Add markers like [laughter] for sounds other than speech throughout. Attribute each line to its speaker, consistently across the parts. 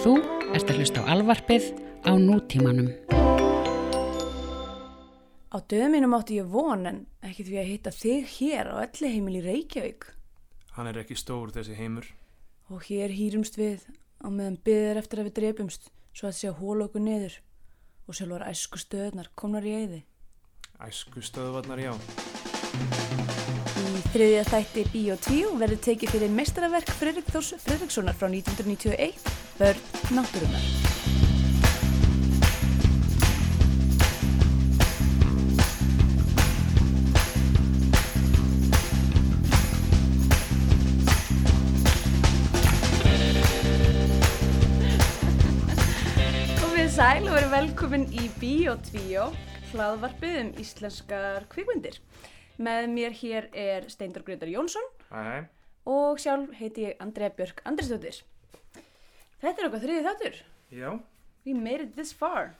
Speaker 1: Þú ert að hlusta á alvarpið á nútímanum.
Speaker 2: Á döðum mínum átti ég von en ekki því að hitta þig hér á elli heimil í Reykjavík.
Speaker 3: Hann er ekki stór þessi heimur.
Speaker 2: Og hér hýrumst við á meðan byður eftir að við drepumst svo að sé að hóla okkur niður og sjálfur æsku stöðnar komnar í eyði.
Speaker 3: Æsku stöðvarnar, já.
Speaker 2: Í þriðja þætti 2 verður tekið fyrir meistaraverk Fredrik Þórs Fredrikssonar frá 1991, Börn náttúrunar. Og við sæl og verið velkomin í 2, hlaðvarpið um íslenskar kvikmyndir. Með mér hér er Steindor Gröndar Jónsson
Speaker 3: Hæ, hæ.
Speaker 2: og sjálf heiti ég Andrea Björk Andrisdóttir. Þetta er okkar þriði þáttur.
Speaker 3: Já,
Speaker 2: We made it this far.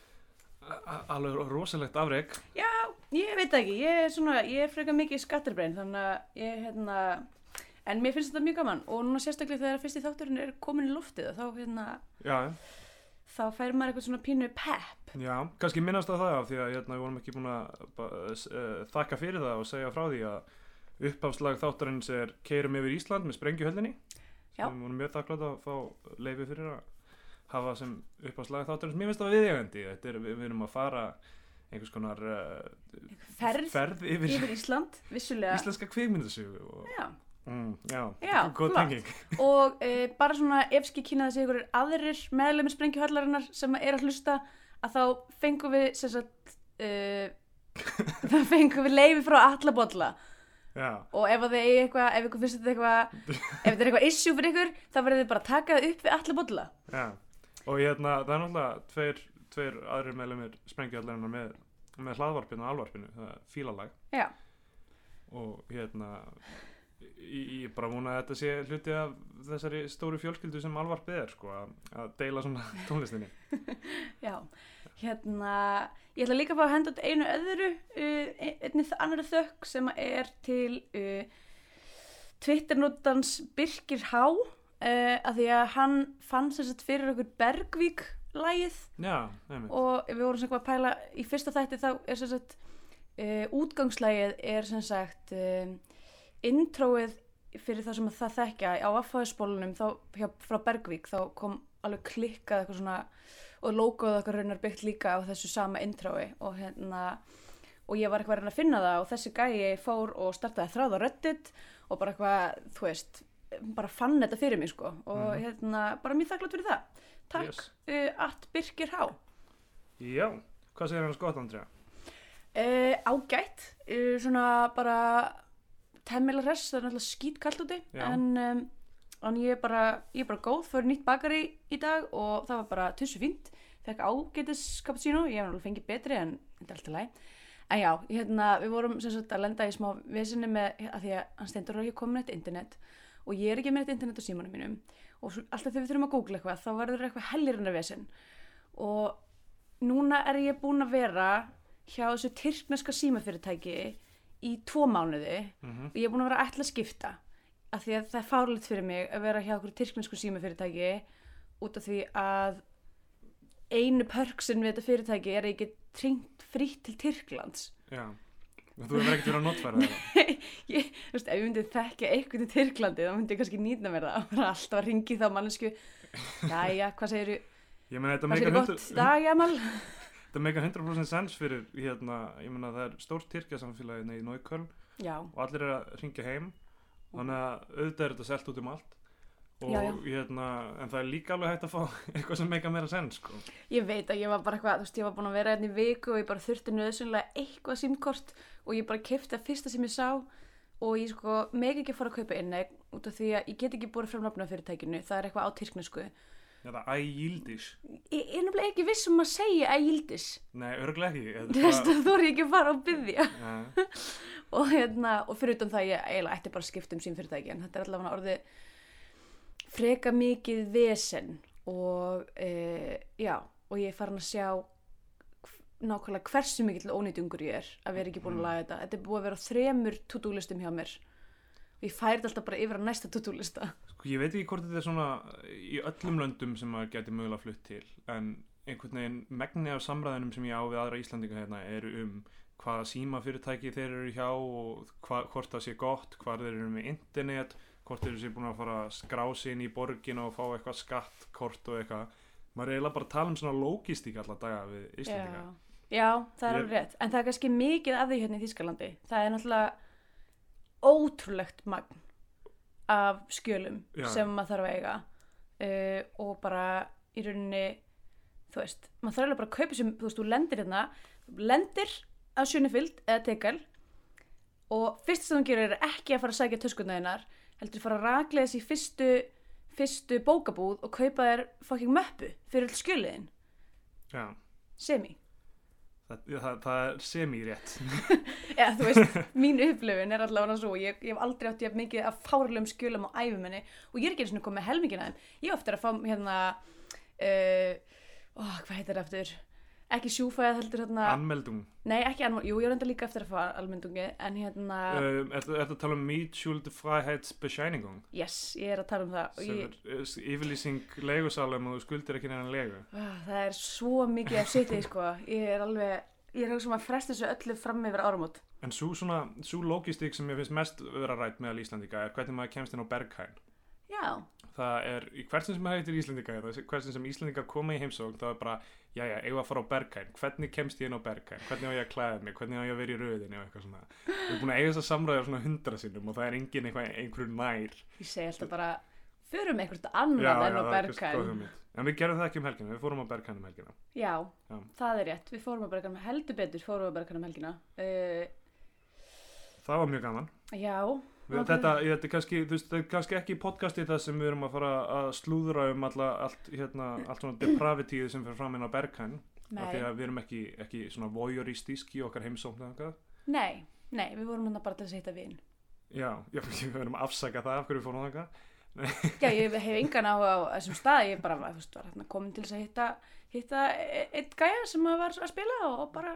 Speaker 3: a- alveg rosalegt afreg.
Speaker 2: Já, ég veit ekki. Ég er svona, ég er frekar mikið skatterbrein þannig að ég, hérna, en mér finnst þetta mjög gaman og núna sérstaklega þegar fyrsti þátturinn er komin í loftið þá, hérna,
Speaker 3: Já,
Speaker 2: þá fær maður eitthvað svona pínu pepp.
Speaker 3: já, kannski minnast á það af því að hérna, við vorum ekki búin að eh, þakka fyrir það og segja frá því að uppháfslag þáttarins er Keirum yfir Ísland með sprengjuhöldinni.
Speaker 2: Já.
Speaker 3: Við vorum mjög þakklátt að fá leifi fyrir að hafa sem uppháfslag þáttarins. Mér finnst það viðjagandi. Er, við, við erum að fara einhvers konar uh,
Speaker 2: Ferð,
Speaker 3: ferð yfir,
Speaker 2: yfir Ísland, vissulega.
Speaker 3: íslenska kvikmyndasögu. Og,
Speaker 2: Já.
Speaker 3: mm, já,
Speaker 2: Já,
Speaker 3: góð tenging. [laughs]
Speaker 2: og e, bara svona ef skil kynnaði sig ykkur aðrir meðlumir sprengjuhallarinnar sem er að hlusta að þá fengum við sem sagt [laughs] þá fengum við leifi frá allabolla
Speaker 3: Já.
Speaker 2: og ef að þið eigi eitthvað, ef ykkur finnst þetta eitthvað [laughs] ef þetta er eitthvað issue fyrir ykkur þá verður þið bara að taka það upp við allabolla
Speaker 3: Já, og hérna, það er náttúrulega tveir, tveir aðrir meðlumir sprengjuhallarinnar með, með hlaðvarpinu og alvarpinu, það er fílalag.
Speaker 2: Já,
Speaker 3: og hérna ég, bara vona að þetta sé hluti af þessari stóru fjölskyldu sem alvarpið er sko, að, deila svona [laughs] tónlistinni.
Speaker 2: Já hérna, ég ætla líka að fá að henda út einu öðru uh, einnig annari þökk sem er til uh, Twitternótans Birkir Há uh, að því að hann fann sagt fyrir okkur Bergvík lægið
Speaker 3: Já, nefnir
Speaker 2: og við vorum sagt að pæla í fyrsta þætti þá er sagt uh, útgangslægið er uh, introið fyrir það sem að það þekkja á affæðisbólunum frá Bergvík þá kom alveg klikkað eitthvað svona og logoð okkar raunar byggt líka á þessu sama introi og hérna og ég var eitthvað að reyna að finna það og þessi gæi fór og startaði þráð á Reddit og bara eitthvað, þú veist bara fann þetta fyrir mig sko og
Speaker 3: Mhm.
Speaker 2: hérna, bara mjög þakklátt fyrir það takk,
Speaker 3: Yes.
Speaker 2: uh, at Birkir Há
Speaker 3: Já, hvað segir hann skott, Andrea?
Speaker 2: Uh, ágætt, uh, svona bara temmilega hress, það er náttúrulega skýt kallt úti en, um, en ég, er bara, ég er bara góð fyrir nýtt bakari í dag og það var bara tussu fínt, fekk ágætis cappuccino, ég hef náttúrulega fengið betri en þetta er alltaf læg en já, hérna, við vorum sem sagt að lenda í smá vesinni með að því að hann stendur á ekki komin eitt internet og ég er ekki með eitt internet á símanum mínum og svo, alltaf þegar við þurfum að googla eitthvað þá verður eitthvað hellirinnar vesen. Og núna er ég búin að vera hjá þessu tyrkneska símafyrirtæki í tvo mánuði
Speaker 3: Mm
Speaker 2: og ég er búin að vera ætla að skipta af því að það er fárlegt fyrir mig að vera hjá okkur tyrknesku símafyrirtæki út af því að einu pörksin við þetta fyrirtæki er get tringt frýtt til Tyrklands.
Speaker 3: Já, þú hefur ekkert verið að notfæra það? [laughs]
Speaker 2: Ég, þú veist, ef ég myndi þekkja eitthvað til Tyrklandi þá myndi ég kannski nýtna mér það. [laughs] Að alltaf að ringi þá mannesku [laughs] jæja, hvað segir
Speaker 3: þetta
Speaker 2: hvað segir
Speaker 3: meikar
Speaker 2: gott
Speaker 3: 100%, þetta meikar 100% sens fyrir, hérna, ég meina, það er stórt tyrkjasamfélagi í Nóiköln og allir er að ringja heim þannig að auðvitað er þetta selt út um allt og
Speaker 2: Já, já.
Speaker 3: hérna en það er líka alveg hægt að fá [laughs] eitthvað sem meika meira sens sko.
Speaker 2: Ég veit að ég var bara eitthvað, þú veist, ég var búin að vera hérna í viku og ég bara þurfti nöðsynlega eitthvað símkort og ég bara kefti það fyrsta sem ég sá og ég sko meg ekki að fara að kaupa inneign út af því að ég get ekki búið fram nafna fyrirtækinu, það er eitthvað á tyrknesku.
Speaker 3: Eða ægildis
Speaker 2: Ég er nefnilega ekki viss um að segja að Yildis,
Speaker 3: nei, örglega ekki. [laughs]
Speaker 2: Þú veist þú er ekki að fara að byggja
Speaker 3: bara- [laughs]
Speaker 2: og hérna, og fyrir utan það ég eiginlega ætti bara að skipta um sín fyrirtæki en þetta er allavega orðið freka mikið vesen og e, já, og ég er farin að sjá nákvæmlega hversu mikill ónýtungur ég er að vera ekki búin að
Speaker 3: Mm.
Speaker 2: laga þetta. Þetta er búið að vera þremur to-do listum hjá mér og ég færi þetta alltaf bara yfir á næsta tutúlista
Speaker 3: Sko, ég veit ekki hvort þetta er svona í öllum löndum sem maður geti mögulega flutt til en einhvern veginn megni af samræðinum sem ég á við aðra Íslandinga hérna eru um hvaða símafyrirtæki þeir eru hjá og hva, hvort það sé gott, hvað þeir eru með internet, hvort þeir eru sé búin að fara að skrá sig inn í borgin og fá eitthvað skattkort og eitthvað. Maður er eiginlega bara að tala um svona lógistík alla daga við Íslandinga
Speaker 2: Já, já það er alveg rétt. En það er kannski mikið af því hérna í Þískalandi það er náttúrulega ótrúlegt magn af skjölum
Speaker 3: Já.
Speaker 2: sem maður þarf að eiga. Uh, og bara í rauninni þú veist, maður þarf alveg bara að kaupa sem þú veist, þú lendir hérna lendir á Sjönefild eða Tekal og fyrst sem þú gerir er ekki að fara að sækja töskuna þeinar heldur fara að raglega þessi fyrstu fyrstu bókabúð og kaupa þér fucking möppu fyrir all skjöliðin semi
Speaker 3: það, það, það er semi-rétt [laughs]
Speaker 2: Já, þú veist, [laughs] mín upplifun er allavega svo, ég, ég hef aldrei átt ég mikið að fárlegum skjölum á æfuminni og ég er ekki eins og komið með helmingina þeim. Ég hef eftir að fá hérna, uh, ó, hvað heitir það eftir? Ekki sjúfæð heldur hérna,
Speaker 3: Anmeldung.
Speaker 2: Nei ekki anmál, jú ég er enda líka eftir að fá almyndungi, en hérna,
Speaker 3: um, Ertu ertu að tala um Mietschuld-Freiheitsbescheinigung
Speaker 2: yes, ég er að tala um það.
Speaker 3: Sem
Speaker 2: ég,
Speaker 3: er uh, yfirlýsing leigusalum og skuldir ekki neina leigu
Speaker 2: ah, það er svo mikið af sitið, sko, ég er alveg, ég er hugsa um að fresta þessu öllu fram yfir áramót.
Speaker 3: En svo svona, svo logistik sem ég finnst mest vera rætt meðal Íslandika er hvernig maður kemst inn á Berghain.
Speaker 2: Já,
Speaker 3: Það er, í hversin sem hættir Íslandika, hversin sem Íslandika koma í heimsókn, það er bara, já já, eigum að fara á Berghain, hvernig kemst ég inn á Berghain, hvernig á ég að klæða mig, hvernig á ég að vera í rauðinni og eitthvað svona. Við erum búin að eiga þess að samræða svona hundra sinnum og það er engin eitthvað, einhverju nær.
Speaker 2: ég segi alltaf bara, förum eitthvað annað en á
Speaker 3: það er hugmynd. En við gerum það ekki um helgina, við fórum á Berghain um helgina.
Speaker 2: Já,
Speaker 3: Já.
Speaker 2: það er rétt. Við fórum að berga heldur betur, fórum að berga um helgina. Uh,
Speaker 3: Það var mjög gaman.
Speaker 2: já,
Speaker 3: Við,
Speaker 2: Ok.
Speaker 3: þetta, þetta er kannski, veist, kannski ekki podcasti það sem við erum að fara að slúðra um alla, allt, hérna, allt svona depravitíð sem fyrir fram inn á Berghain af því að við erum ekki, ekki svona voyeuristísk í okkar heimsókn eða eitthvað.
Speaker 2: nei, nei, við vorum hérna bara til að setja vin.
Speaker 3: Já, [laughs] já, við erum að afsaka það af hverju við fórum þangað.
Speaker 2: Já, [laughs] ég hef engan á, á þessum stað, ég bara, þú veist, var hérna komin til að hitta, hitta e- einn gæja sem var að spila og, og bara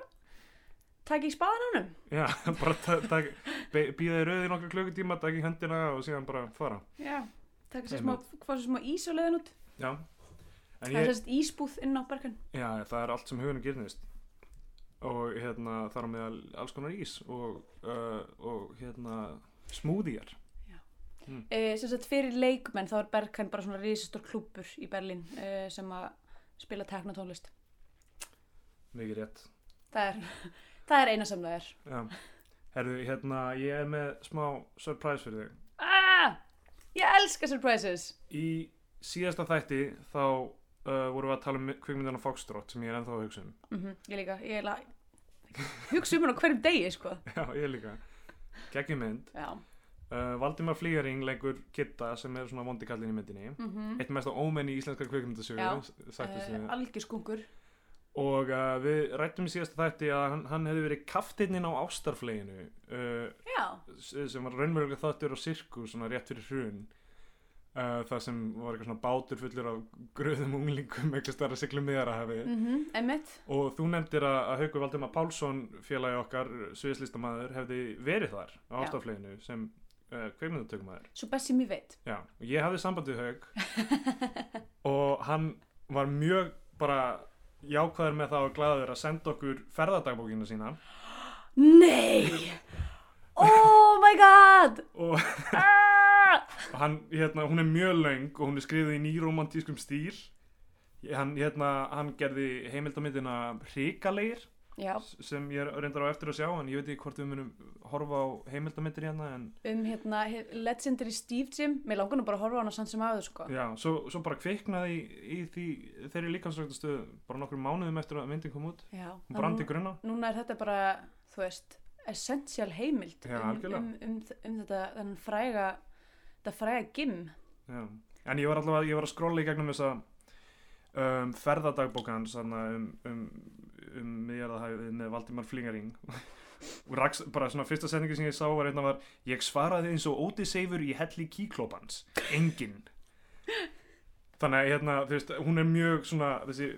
Speaker 2: taka í spaðan honum.
Speaker 3: Já, [laughs] bara ta- ta- be- býða í rauði nokkar klukkutíma, taka í hendina og síðan bara fara.
Speaker 2: Já, taka sér smá, hvað sér smá ís á leiðin út.
Speaker 3: Já, en
Speaker 2: Það er
Speaker 3: ég,
Speaker 2: sérst ísbúð inn á bergan.
Speaker 3: já, það er allt sem hugunum gyrnist. Og hérna, þar á meðal alls konar ís og, uh, og hérna, smúðíjar.
Speaker 2: Uh, sem sagt fyrir leikmenn þá er Berghain bara svona risastór klúbbur í Berlín uh, sem að spila teknotónlist.
Speaker 3: Mikið rétt.
Speaker 2: Það er, [laughs] það er eina sem það er.
Speaker 3: Já, herru, hérna, ég er með smá surprise fyrir þig.
Speaker 2: Ah, ég elska surprises.
Speaker 3: Í síðasta þætti þá uh, vorum við að tala um kvikmyndana Foxtrot sem ég er ennþá að hugsa um.
Speaker 2: Mm Ég líka, ég er hugsa um hann á hverjum degi, sko. [laughs]
Speaker 3: Já, ég líka. Geggjum mynd.
Speaker 2: Já.
Speaker 3: Uh, Valdimar Flýgaring leikur Kitta sem er svona vondikallin í myndinni.
Speaker 2: Mm
Speaker 3: Eitt mest á ómenni í íslenskar kvikmyndasögu,
Speaker 2: Já. Uh,
Speaker 3: uh,
Speaker 2: algjör skungur.
Speaker 3: Og uh, við rættum í síðasta þætti að hann, hann hefði verið kaftinninn á ástarfleginu uh, sem var raunverulega þáttur á sirku svona rétt fyrir hrun. Uh, það sem var eitthvað svona bátur fullur af gröðum unglingum eitthvað starra siglum miðara hafi
Speaker 2: Mm Emmett.
Speaker 3: og þú nefndir að, að Haukur Valdimar Pálsson félagi okkar, sviðslistamaður hefði verið þar á ástarfleginu sem uh, kveikmyndatökumæður
Speaker 2: Svo best sem ég veit.
Speaker 3: Já, og ég hafði samband við Haug [laughs] og hann var mjög bara jákvæður með það og glaður að senda okkur ferðadagbókina sína
Speaker 2: Nei! Oh my god!
Speaker 3: og
Speaker 2: Ah!
Speaker 3: hann, hérna, hún er mjög löng og hún er skrifið í nýromantískum stíl hann, hérna, hann gerði heimildamindina Hrikalegir
Speaker 2: Já,
Speaker 3: sem ég er reyndar á eftir að sjá en ég veit ekki hvort við munum horfa á heimildamindir hérna en
Speaker 2: um hérna Legendary Steve Jim. Mér langar nú bara að horfa á hana sann sem áður, sko.
Speaker 3: já, svo, svo bara kviknaði í, í því þeirri líkansræktastöðu bara nokkur mánuðum eftir að myndin kom út
Speaker 2: Já.
Speaker 3: hún brandi grunna
Speaker 2: núna er þetta bara, þú veist, essential heimild
Speaker 3: Já,
Speaker 2: um, um, um, um þetta, þennan fræga, þetta fræga gim.
Speaker 3: Já. En ég var allavega, ég var að skrolla í gegnum þessa um, ferðadagbókans um, um, miðjarðahæfið með Valdimar Flingaring og raks, bara svona fyrsta setningi sem ég sá var einna var ég svaraði eins og óti seifur í helli kíklópans, enginn. Þannig að hérna, þú veist, hún er mjög svona þessi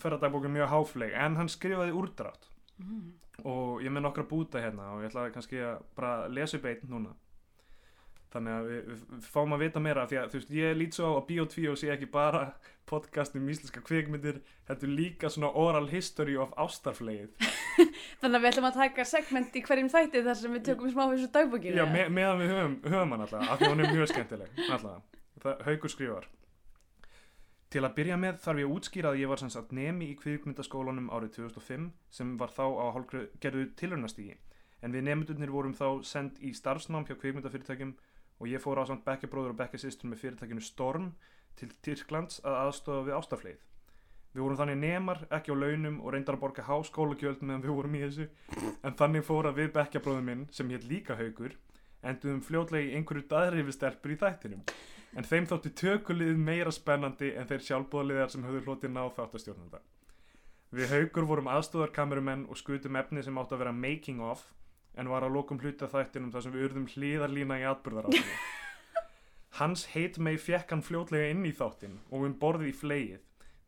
Speaker 3: ferðadagbók er mjög háfleg en hann skrifaði úrdrátt
Speaker 2: Mm.
Speaker 3: og ég með nokkra búta hérna og ég ætlaði kannski að bara lesa upp einn núna þannig að við, við, fáum að vita meira því að þú veist, ég lít svo á að Bíó2 sé ekki bara podcast um íslenska kvikmyndir þetta er líka svona oral history of ástarflegið. [laughs]
Speaker 2: Þannig að við ætlum að taka segment í hverjum þætti þar sem við tökum smá þessu dagbókinu.
Speaker 3: Já, me, meðan við höfum, höfum hann alltaf af því hún er mjög skemmtileg alltaf, það haugur skrifar Til að byrja með þarf ég að útskýra að ég var sem sagt nemi í kvikmyndaskólanum árið 2005 sem var þá á hálfgerðu gerðu tilraunastígi en við nemyndunir vorum þá send í starfsnám hjá kvikmyndafyrirtækjum og ég fór á samt bekkjabróður og bekkjasýstur með fyrirtækinu Storm til Tyrklands að aðstofa við ástafleið. Við vorum þannig nemar, ekki á launum og reyndar að borga háskólagjöld meðan við vorum í þessu en þannig fór að við bekkjabróður minn sem hétt líka haugur enduðum fljótlega í einhverju daðrifistelpur í þættinum en þeim þótti tökulið meira spennandi en þeir sjálfbóðaliðar sem höfðu hlotið náð þáttastjórnanda. Við haugur vorum aðstóðarkamerumenn og skutum efni sem átt að vera making of en var að lokum hluta þættinum þar sem við urðum hlýðarlína í atbyrðaráttinu. [laughs] Hans heit mei fekk hann fljótlega inn í þáttin og um borðið í fleið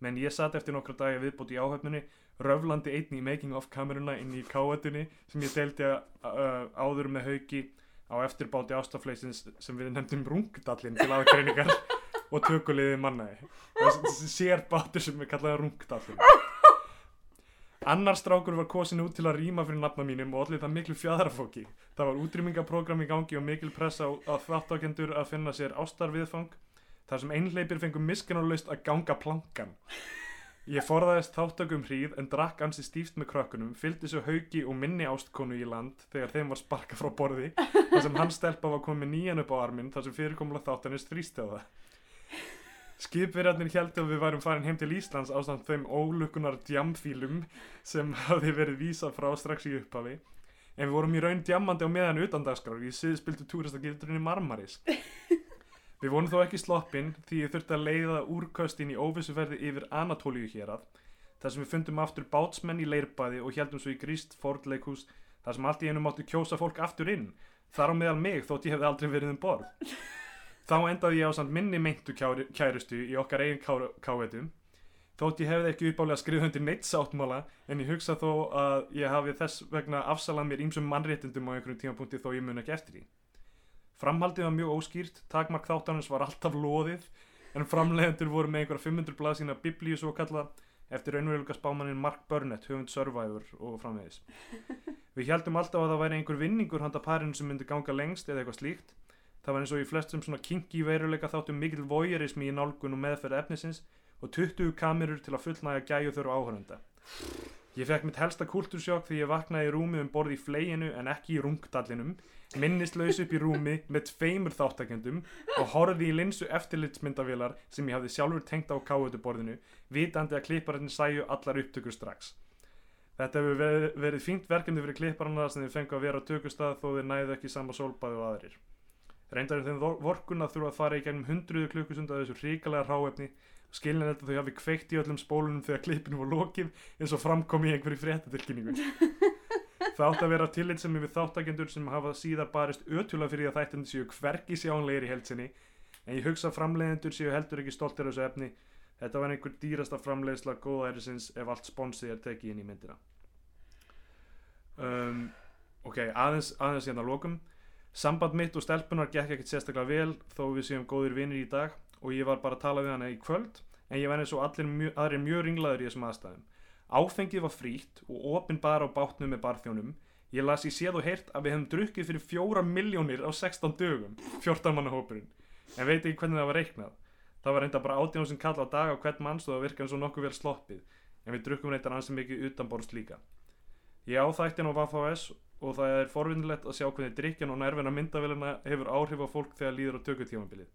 Speaker 3: menn ég satt eftir nokkra dagi viðbúti í áhöfnunni röflandi einn í making of kameruna inn í káetunni sem ég delti uh, áður með haugi á eftirbáti ástafleysins sem við nefndum rungdallin til aðgreiningar [laughs] og tökuliði mannaði þessi sér bátur sem við kallaðum rungdallin [laughs] annar strákur var kosin út til að rýma fyrir nafna mínum og allir það miklu fjadrafóki það var útrýmingaprogram í gangi og mikil pressa á, þáttákendur að finna sér ástarviðfang þar sem einhleipir fengum miskunarlaust að ganga plankan Ég forðaðist þáttökum hríð en drakk ansi stíft með krökkunum, fylgdi svo haugi og minni ástkonu í land þegar þeim var sparka frá borði, þar sem hans stelpa var komið nýjan upp á arminn þar sem fyrirkomla þáttanist þrýsti á það. Skipverjarnir heldur að við værum farin heim til Íslands ástand þeim ólukkunar djamfílum sem hafði verið vísað frá strax í upphafi, en við vorum í raun djammandi á meðan utan dagskrar í siðspiltu túristagildurinn í Marmaris. [laughs] Við vonum þó ekki sloppin því ég þurfti að leiða úrköstin í óvissuferði yfir Anatóliu hér að þar sem við fundum aftur bátsmenn í leirbæði og heldum svo í gríst fordleikus þar sem allt í einu máttu kjósa fólk aftur inn þar á meðal mig þótt ég hefði aldrei verið um borð. Þá endaði ég á samt minni meintu kæru- kærustu í okkar eigin káetum þótt ég hefði ekki uppálega skrifað undir neitt sáttmála en ég hugsa þó að ég hafi þess vegna afsalað mér ímsum mannréttindum á einhverjum tímapunkti þó ég mun ekki eftir því. Framhaldið var mjög óskýrt, takmark þáttanins var alltaf loðið en framleiðendur voru með einhverja 500 blaðsína biblíu svo kalla eftir raunveruleika spámaninn Mark Burnett, höfund Survivor og framvegis. [laughs] Við heldum alltaf að það væri einhver vinningur handa parinu sem myndi ganga lengst eða eitthvað slíkt. Það var eins og í flestum svona kinky veruleika þáttum mikil voyeurismi í nálgun og meðferð efnisins og 20 kamerur til að fullnæga gæju þurru áhörunda. Ég fekk mitt helsta kultursjokk því ég vaknaði í rúmi um borð í fleginu en ekki í rungdallinum, minnislaus upp í rúmi með tveimur þáttakendum og horfði í linsu eftirlitsmyndavélar sem ég hafði sjálfur tengt á káutuborðinu, vitandi að klipparinn sæju allar upptökur strax. Þetta hefur verið, fínt verkefni fyrir klipparana sem þið fengu að vera á tökustað þó þeir næðu ekki sama sólbæðu og aðrir. Reyndar er þeim vor- vorkunn að þurfa að fara í gegnum hundruðu klukkusund af þessu ríkalega ráefni skilin þetta þau hafi kveikt í öllum spólunum þegar klippinu var lokið eins og framkom í einhverju fréttatilkynningu. Það átt að vera tillit sem við þáttakendur sem hafa síðar barist ötula fyrir að þættandi séu hvergi sjánlegir í heldsinni en ég hugsa framleiðendur séu heldur ekki stoltir af þessu efni. Þetta var einhver dýrasta framleiðsla góðærisins ef allt sponsið er tekið inn í myndina. Um, ok, aðeins, aðeins hérna lokum samband mitt og stelpunar gekk ekkert sérstaklega vel þó við séum góðir vinir í dag og ég var bara að tala við hana í kvöld en ég var eins og allir mjö, aðrir mjög ringlaður í þessum aðstæðum. Áfengið var frítt og opin bara á bátnum með barþjónum. Ég las í séð og heyrt að við hefum drukkið fyrir fjóra miljónir á 16 dögum 14 manna hópurinn en veit ekki hvernig það var reiknað? Það var reynda bara 18 sem kalla á dag á hvern manns og það virkaði svo nokkuð vel sloppið. En við drukkum reyndar ansið mikið utanborst líka ég á þættin á Vafas og það er forvinnilegt að sjá hvernig drikjan og nærvina myndavélina hefur áhrif á fólk þegar líður á tökutímabilið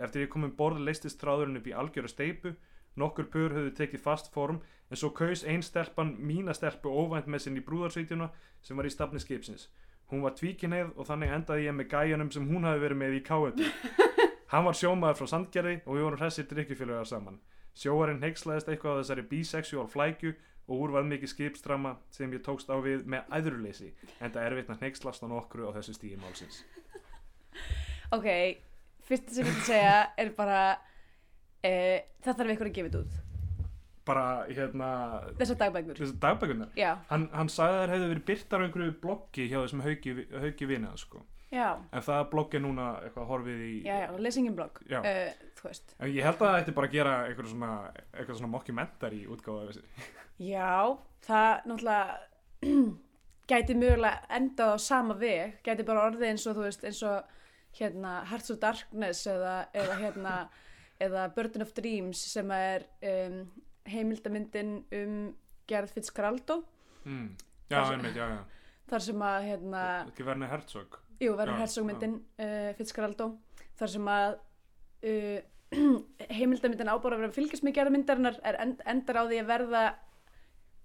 Speaker 3: Eftir ég kom um borð leistist tráðurinn upp í algjöra steipu, nokkur pör höfðu tekið fast form en svo kaus ein stelpan mína stelpu óvænt með sinn í brúðarsvítjuna sem var í stafni skipsins. Hún var tvíkineið og þannig endaði ég með gæjanum sem hún hafi verið með í káetu. [laughs] Hann var sjómaður frá Sandgerði og við vorum hressir drikkjufélagar saman. Sjóarinn heikslaðist eitthvað á þessari bisexual flækju og úr var mikið skipstrama sem ég tókst á við með æðruleysi en það er erfitt að heikslast á nokkru á þessu stíði málsins.
Speaker 2: Ok, fyrst sem ég vil segja er bara uh, það þarf ykkur að gefa þetta út
Speaker 3: Bara hérna,
Speaker 2: þessar dagbækur
Speaker 3: þessi dagbækunar.
Speaker 2: Já,
Speaker 3: Hann, hann sagði að þær hefðu verið byrtar á einhverju bloggi hjá þessum hauki, hauki vinið sko.
Speaker 2: já,
Speaker 3: en það blogg er núna eitthvað horfið í
Speaker 2: já, já, lesingin blogg uh, þú veist
Speaker 3: En ég held að það ætti bara að gera eitthvað svona, eitthvað svona mockumentary útgáfa af þessu.
Speaker 2: Já, það náttúrulega [clears throat] gæti mögulega endað á sama veg, gæti bara orðið eins og þú veist, eins og hérna Hearts of Darkness eða, eða hérna eða Burden of Dreams sem er um, heimildamyndin um Gerð Fitzcarraldo
Speaker 3: Mm. Já, einmitt, já, já.
Speaker 2: þar sem að hérna,
Speaker 3: Ekki verðin Herzog.
Speaker 2: jú, verður
Speaker 3: Já,
Speaker 2: hersókmyndin uh, Fitzcarraldo, þar sem að uh, [clears throat] heimildamyndin ábúr að vera fylgjast með gerðmyndarinnar er end, endar á því að verða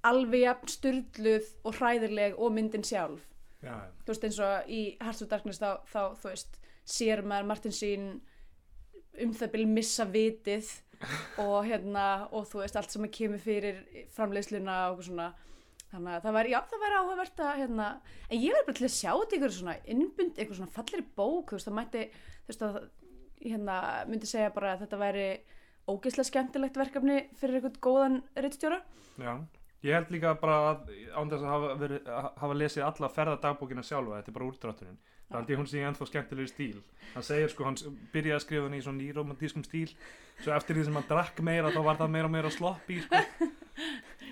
Speaker 2: alveg jafn styrluð og hræðileg og myndin sjálf.
Speaker 3: Já, já.
Speaker 2: þú veist eins og í Hearts of Darkness þá, þá þú veist, sér maður Martin sín um það byrju missa vitið [laughs] og hérna og þú veist allt sem að kemur fyrir framleiðsluna og svona. Þannig að það væri, já það væri áhugavert að hérna, en ég verði bara til að sjá þetta ykkur svona innbund, eitthvað svona falleri bók þú veist það mætti, þú veist að hérna myndi segja bara að þetta væri ógeðslega skemmtilegt verkefni fyrir eitthvað góðan rittstjóra
Speaker 3: Já, ég held líka bara að án þess að hafa, verið, að hafa lesið alla ferðadagbókina sjálfa, þetta er bara úrdrátturinn það held ég hún sé í ennþá skemmtilegri stíl hann segir sko, hann byrjaði að skrifa hann í svona nýromantískum stíl svo eftir því sem hann drakk meira þá var það meira og meira sloppy sko. [laughs]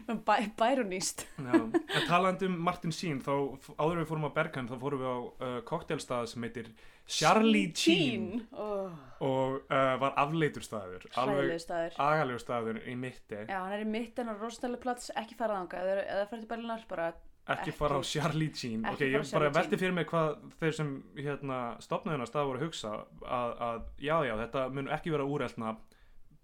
Speaker 2: Bæ, bæruníst
Speaker 3: Já. en talandi um Martin Sheen þá áður við fórum á Berghain þá fórum við á uh, koktelstað sem heitir Charlie Sheen.
Speaker 2: Oh,
Speaker 3: og uh, var afleitur staður. Alveg
Speaker 2: hræðilegu staður.
Speaker 3: í mitti.
Speaker 2: Já, hann er í mitten á Rosendale plats, ekki fara þangað, eða, eða farið til Berlinar, bara,
Speaker 3: ekki
Speaker 2: Ekki-
Speaker 3: fara á Charlie Sheen. ok,
Speaker 2: á
Speaker 3: ég bara
Speaker 2: Sheen.
Speaker 3: fyrir mig hvað þeir sem hérna, stopnaðina stað voru að hugsa að, að já, já, þetta mun ekki vera úreltna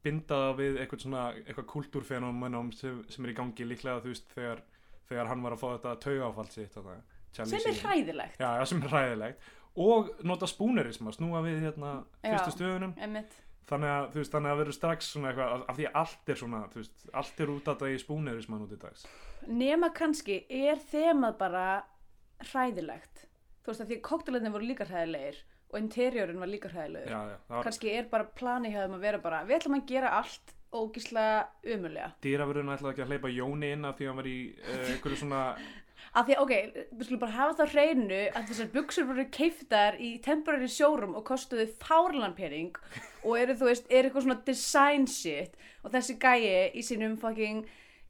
Speaker 3: binda það við eitthvað svona eitthvað kultúrfenómenum sem, sem er í gangi líklega þú veist þegar, þegar hann var að fá þetta taugáfald sitt
Speaker 2: sem er hræðilegt.
Speaker 3: já, já, sem er hræðilegt og nota spoonerisma, snúa við hérna fyrstu stöðunum þannig að þú veist, þannig að verður strax svona eitthvað af- því að allt er svona, þú veist, allt er út að það í spoonerisman út í dags
Speaker 2: Nema kannski er þemað bara hræðilegt. Þú veist að því koktelarnir voru líka hræðilegir og interiorinn var líka hræðilegur.
Speaker 3: já, já, var
Speaker 2: Kannski er bara plani hjá þeim að vera bara, við ætlum að gera allt ógíslega umulega.
Speaker 3: dýravörðun ætlaði ekki að hleypa Jóni inn af því að hann var í uh, einhverju svona
Speaker 2: Af því ok, við skulum bara hafa það hreinu að þessar buksur voru keiftar í temporary showroom og kostuðu fárlan pening og eru, þú veist, er eitthvað svona design shit og þessi gæi í sínum fucking,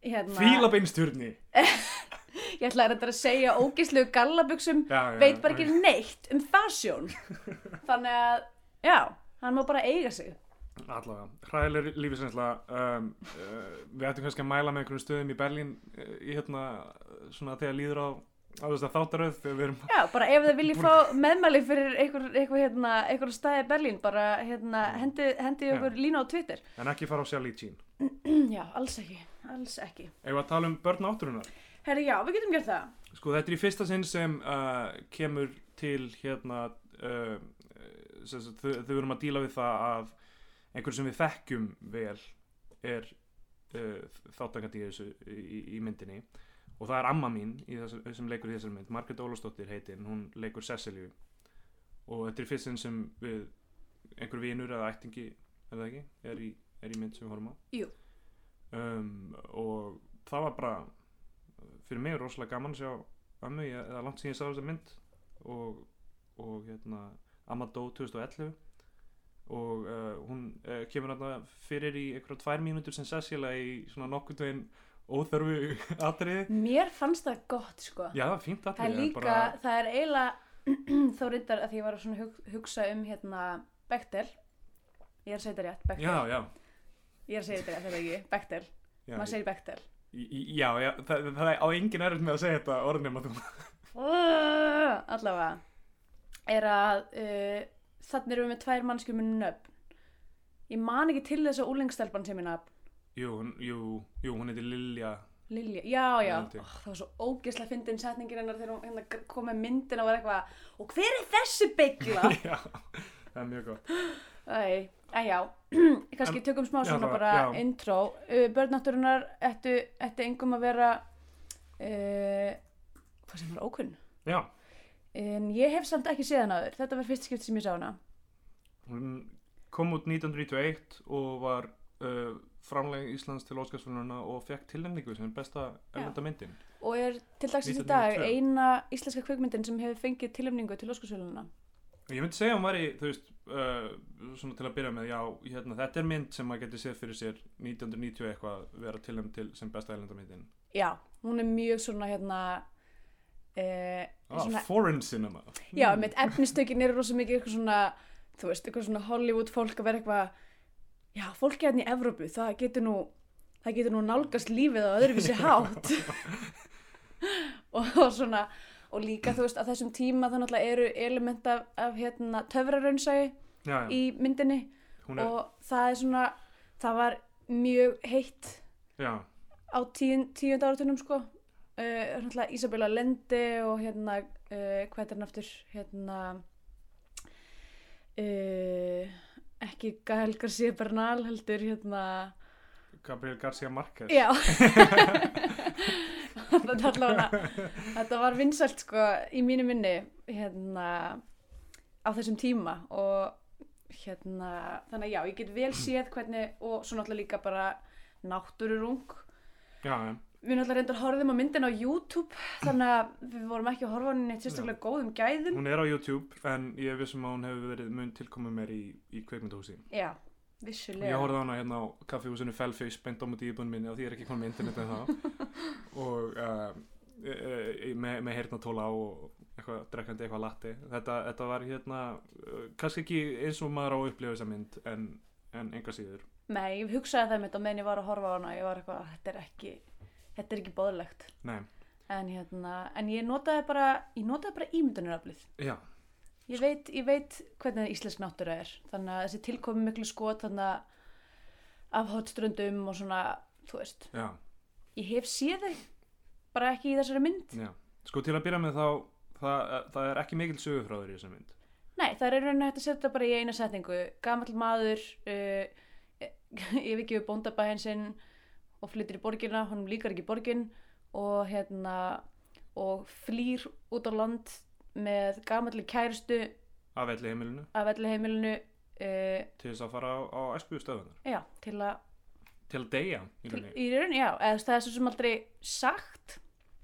Speaker 2: hérna,
Speaker 3: fílabeinsturni [laughs]
Speaker 2: ég ætla að segja ógislegu gallabuxum,
Speaker 3: Já, já,
Speaker 2: veit bara ekki neitt um fasjón. [laughs] Þannig að, já, hann má bara eiga sig.
Speaker 3: allavega, hræðileg lífisreynsla um, uh, við ættum kannski að mæla með einhverjum stöðum í Berlín uh, í hérna, svona þegar líður á á þáttaröð þegar við erum
Speaker 2: Já, bara ef þið viljið fá meðmæli fyrir einhver, hérna, staði í Berlín, bara, hérna, hendi, hendi okkur lína á Twitter.
Speaker 3: en ekki fara á Charlie [clears throat] Sheen
Speaker 2: Já, alls ekki, alls ekki.
Speaker 3: ef við að tala um börn átturunar
Speaker 2: Herri, já, við getum gert það.
Speaker 3: sko þetta er í fyrsta sinn sem uh, kemur til hérna uh, þau, þau erum að díla við það að einhver sem við þekkjum vel er uh, þáttakandi í í, í myndinni og það er amma mín í þessu, sem leikur í þessari mynd. Margrét Ólafsdóttir heitin, hún leikur Cecilju og þetta er fyrst sinn sem við einhver vinur eða ættingi eða ekki, er í, er í mynd sem við horfum á. Um, og það var bara fyrir mig rosalega gaman að sjá ömmu, ég, eða langt síðan ég sá þessa mynd. Og, og hérna amma dó 2011 og uh, hún uh, kemur hérna fyrir í einhverja tvær mínútur sem Cecilia í svona nokkuð veginn óþörfu atriði
Speaker 2: Mér fannst það gott, sko.
Speaker 3: já, fínt
Speaker 2: það er líka,
Speaker 3: bara,
Speaker 2: það er eiginlega, [clears throat] þá reyndar að ég var að hug, hugsa um, hérna, Bechtel. Ég er að segja þetta rétt, Bechtel.
Speaker 3: já, já,
Speaker 2: Ég er að segja þetta rétt, þetta ekki, Bechtel. Maður segir Bechtel.
Speaker 3: já, já það, það er á engin erfitt með að segja þetta orðnum að þú
Speaker 2: allavega, er að uh, þannig erum við með tvær mannskjum með nöfn. Ég man ekki til þess að úlengstelpan sem er nafn.
Speaker 3: Jú, jú, jú, hún heitir Lilja
Speaker 2: Lilja, já, já, oh, það var svo ógeðslega fyndin setningin hennar þegar hún hérna kom með myndin og var eitthvað og hver er þessi byggla? [laughs]
Speaker 3: já, það er mjög gott
Speaker 2: Æ, æ, já, [clears throat] kannski tökum smá
Speaker 3: já,
Speaker 2: svona
Speaker 3: það-
Speaker 2: bara
Speaker 3: já.
Speaker 2: intro. Börnátturinnar ættu, ættu engum að vera, uh, hvað sem var ókunn.
Speaker 3: já,
Speaker 2: En ég hef samt ekki séð hana áður, þetta var fyrst skipt sem ég sá hana.
Speaker 3: hún kom út 1991 og var uh, framleg Íslands til Óskarsfjörnuna og fekk tilnefningu sem besta erlenda myndin
Speaker 2: Og er til dagsins í
Speaker 3: 1992.
Speaker 2: dag eina íslenska kvikmyndin sem hefur fengið tilöfningu til Óskarsvöluna.
Speaker 3: Ég myndi segja að hún væri, þú veist, uh, svona til að byrja með, já, hérna, þetta er mynd sem maður getur séð fyrir sér 1990 eitthvað vera til þeim til sem besta ælendamyndin.
Speaker 2: já, hún er mjög svona hérna eh,
Speaker 3: Ah,
Speaker 2: svona,
Speaker 3: foreign cinema.
Speaker 2: já, með efnistökin eru rosa mikið eitthvað svona, þú veist, eitthvað svona Hollywood fólk að vera eitthvað já, fólki hérna í Evrópu, það getur nú það getur nú nálgast lífið á öðruvísi hátt. [laughs] Og, og svona og líka þú veist að þessum tíma það náttúrulega eru element af, af hérna töfraraunsægi í myndinni.
Speaker 3: Er,
Speaker 2: og það er svona það var mjög heitt
Speaker 3: já,
Speaker 2: á tíund, tíund áratunum sko. Uh, náttúrulega Isabella Lende og hérna uh, hvað er hann aftur? Hérna uh, ekki Gael García Bernal heldur hérna.
Speaker 3: Gabriel García Marquez.
Speaker 2: já. [laughs] Þetta, var vinsælt sko í mínu minni hérna á þessum tíma og hérna þannig að já, ég get vel séð hvernig og svo náttúrulega líka bara náttúrurung.
Speaker 3: Já, já,
Speaker 2: Við náttúrulega reyndar horfðum á myndin á YouTube þannig að við vorum ekki að horfa á henni neitt sérstaklega góðum gæðum.
Speaker 3: hún er á YouTube en ég vissum að hún hefur verið mun tilkomið mér í, í kveikmyndahúsi.
Speaker 2: Já,
Speaker 3: Ég
Speaker 2: vissulega.
Speaker 3: horfði á hana hérna á kaffihúsinu Fellfish beint á múti íbúin minni og því er ekki komið með internet en þá og uh, e, e, með, með heyrnatóla á og eitthvað drekkandi eitthvað latti þetta, þetta var hérna uh, kannski ekki eins og maður á að upplifa þessa mynd en, en enga síður
Speaker 2: Nei, ég hugsaði það mitt á meðan ég var að horfa á hana ég var eitthvað, þetta er ekki þetta er ekki bóðlegt.
Speaker 3: Nei,
Speaker 2: En hérna, en ég notaði bara ég notaði bara ímyndunaraflið.
Speaker 3: já,
Speaker 2: Ég veit, ég veit hvernig íslensk náttúra er. Þannig að þessi tilkomi miklu skot þannig að af hotströndum og svona, þú veist.
Speaker 3: Já,
Speaker 2: ég hef séð þau bara ekki í þessari mynd.
Speaker 3: Já. Sko til að byrja með þá það, það er ekki mikil sögufráður í þessa mynd.
Speaker 2: Nei, það er í rauninni hægt að setja bara í eina setningu. Gamall maður, uh, [laughs] yfirgjöfu bóndabæðin sinn og flyttir í borgina, honum líkar ekki borgin og hérna og flýr út á land með gamalli kærustu
Speaker 3: af elli heimilinu
Speaker 2: af velli heimilinu uh,
Speaker 3: til þess að fara á, á æsku stöðunar
Speaker 2: já, til að
Speaker 3: til að deyja í
Speaker 2: til, í rauninni, já, eða það er svo sem aldrei sagt.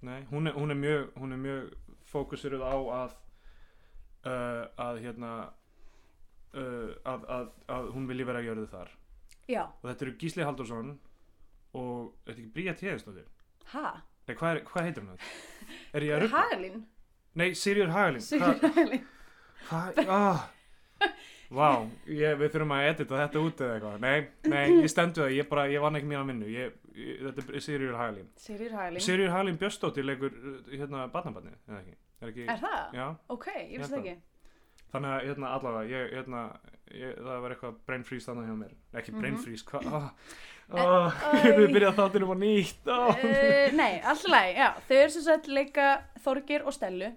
Speaker 3: Nei, hún er, hún er mjög mjög fókusiruð á að uh, að hérna uh, að, að, að hún vilji vera að gjörðu þar.
Speaker 2: Já,
Speaker 3: og þetta eru Gísli Haldursson og þetta er ekki Bría Tjeðistóttir
Speaker 2: ha?
Speaker 3: Nei, hvað, er, hvað heitir hún það? Er ég að rugga?
Speaker 2: Hagalín?
Speaker 3: Nei, Sirjur Hagalín Hvað?
Speaker 2: Hagalín
Speaker 3: Hvað? Ah. Vá, ég, við þurfum að edita þetta út eða eitthvað Nei, nei, ég stendu það, ég bara, ég vann ekki mína vinnu ég, ég, Þetta er Sirjur Hagalín
Speaker 2: Sigur Hagalín
Speaker 3: Sirjur Hagalín Björstóttir leikur hérna barnabarni, eða ekki? Er ekki?
Speaker 2: Er það?
Speaker 3: Já,
Speaker 2: Ok, ég það ekki
Speaker 3: þannig að hérna allavega ég, hérna, ég, það var eitthvað brain freeze þannig hjá mér ekki brain
Speaker 2: Mhm.
Speaker 3: freeze, hvað oh,
Speaker 2: Eh,
Speaker 3: oh, [laughs]
Speaker 2: æ.
Speaker 3: við byrjað þáttunum á nýtt oh.
Speaker 2: uh, Nei, alltaf Þau eru sem sagt leika Þorgir og Stellu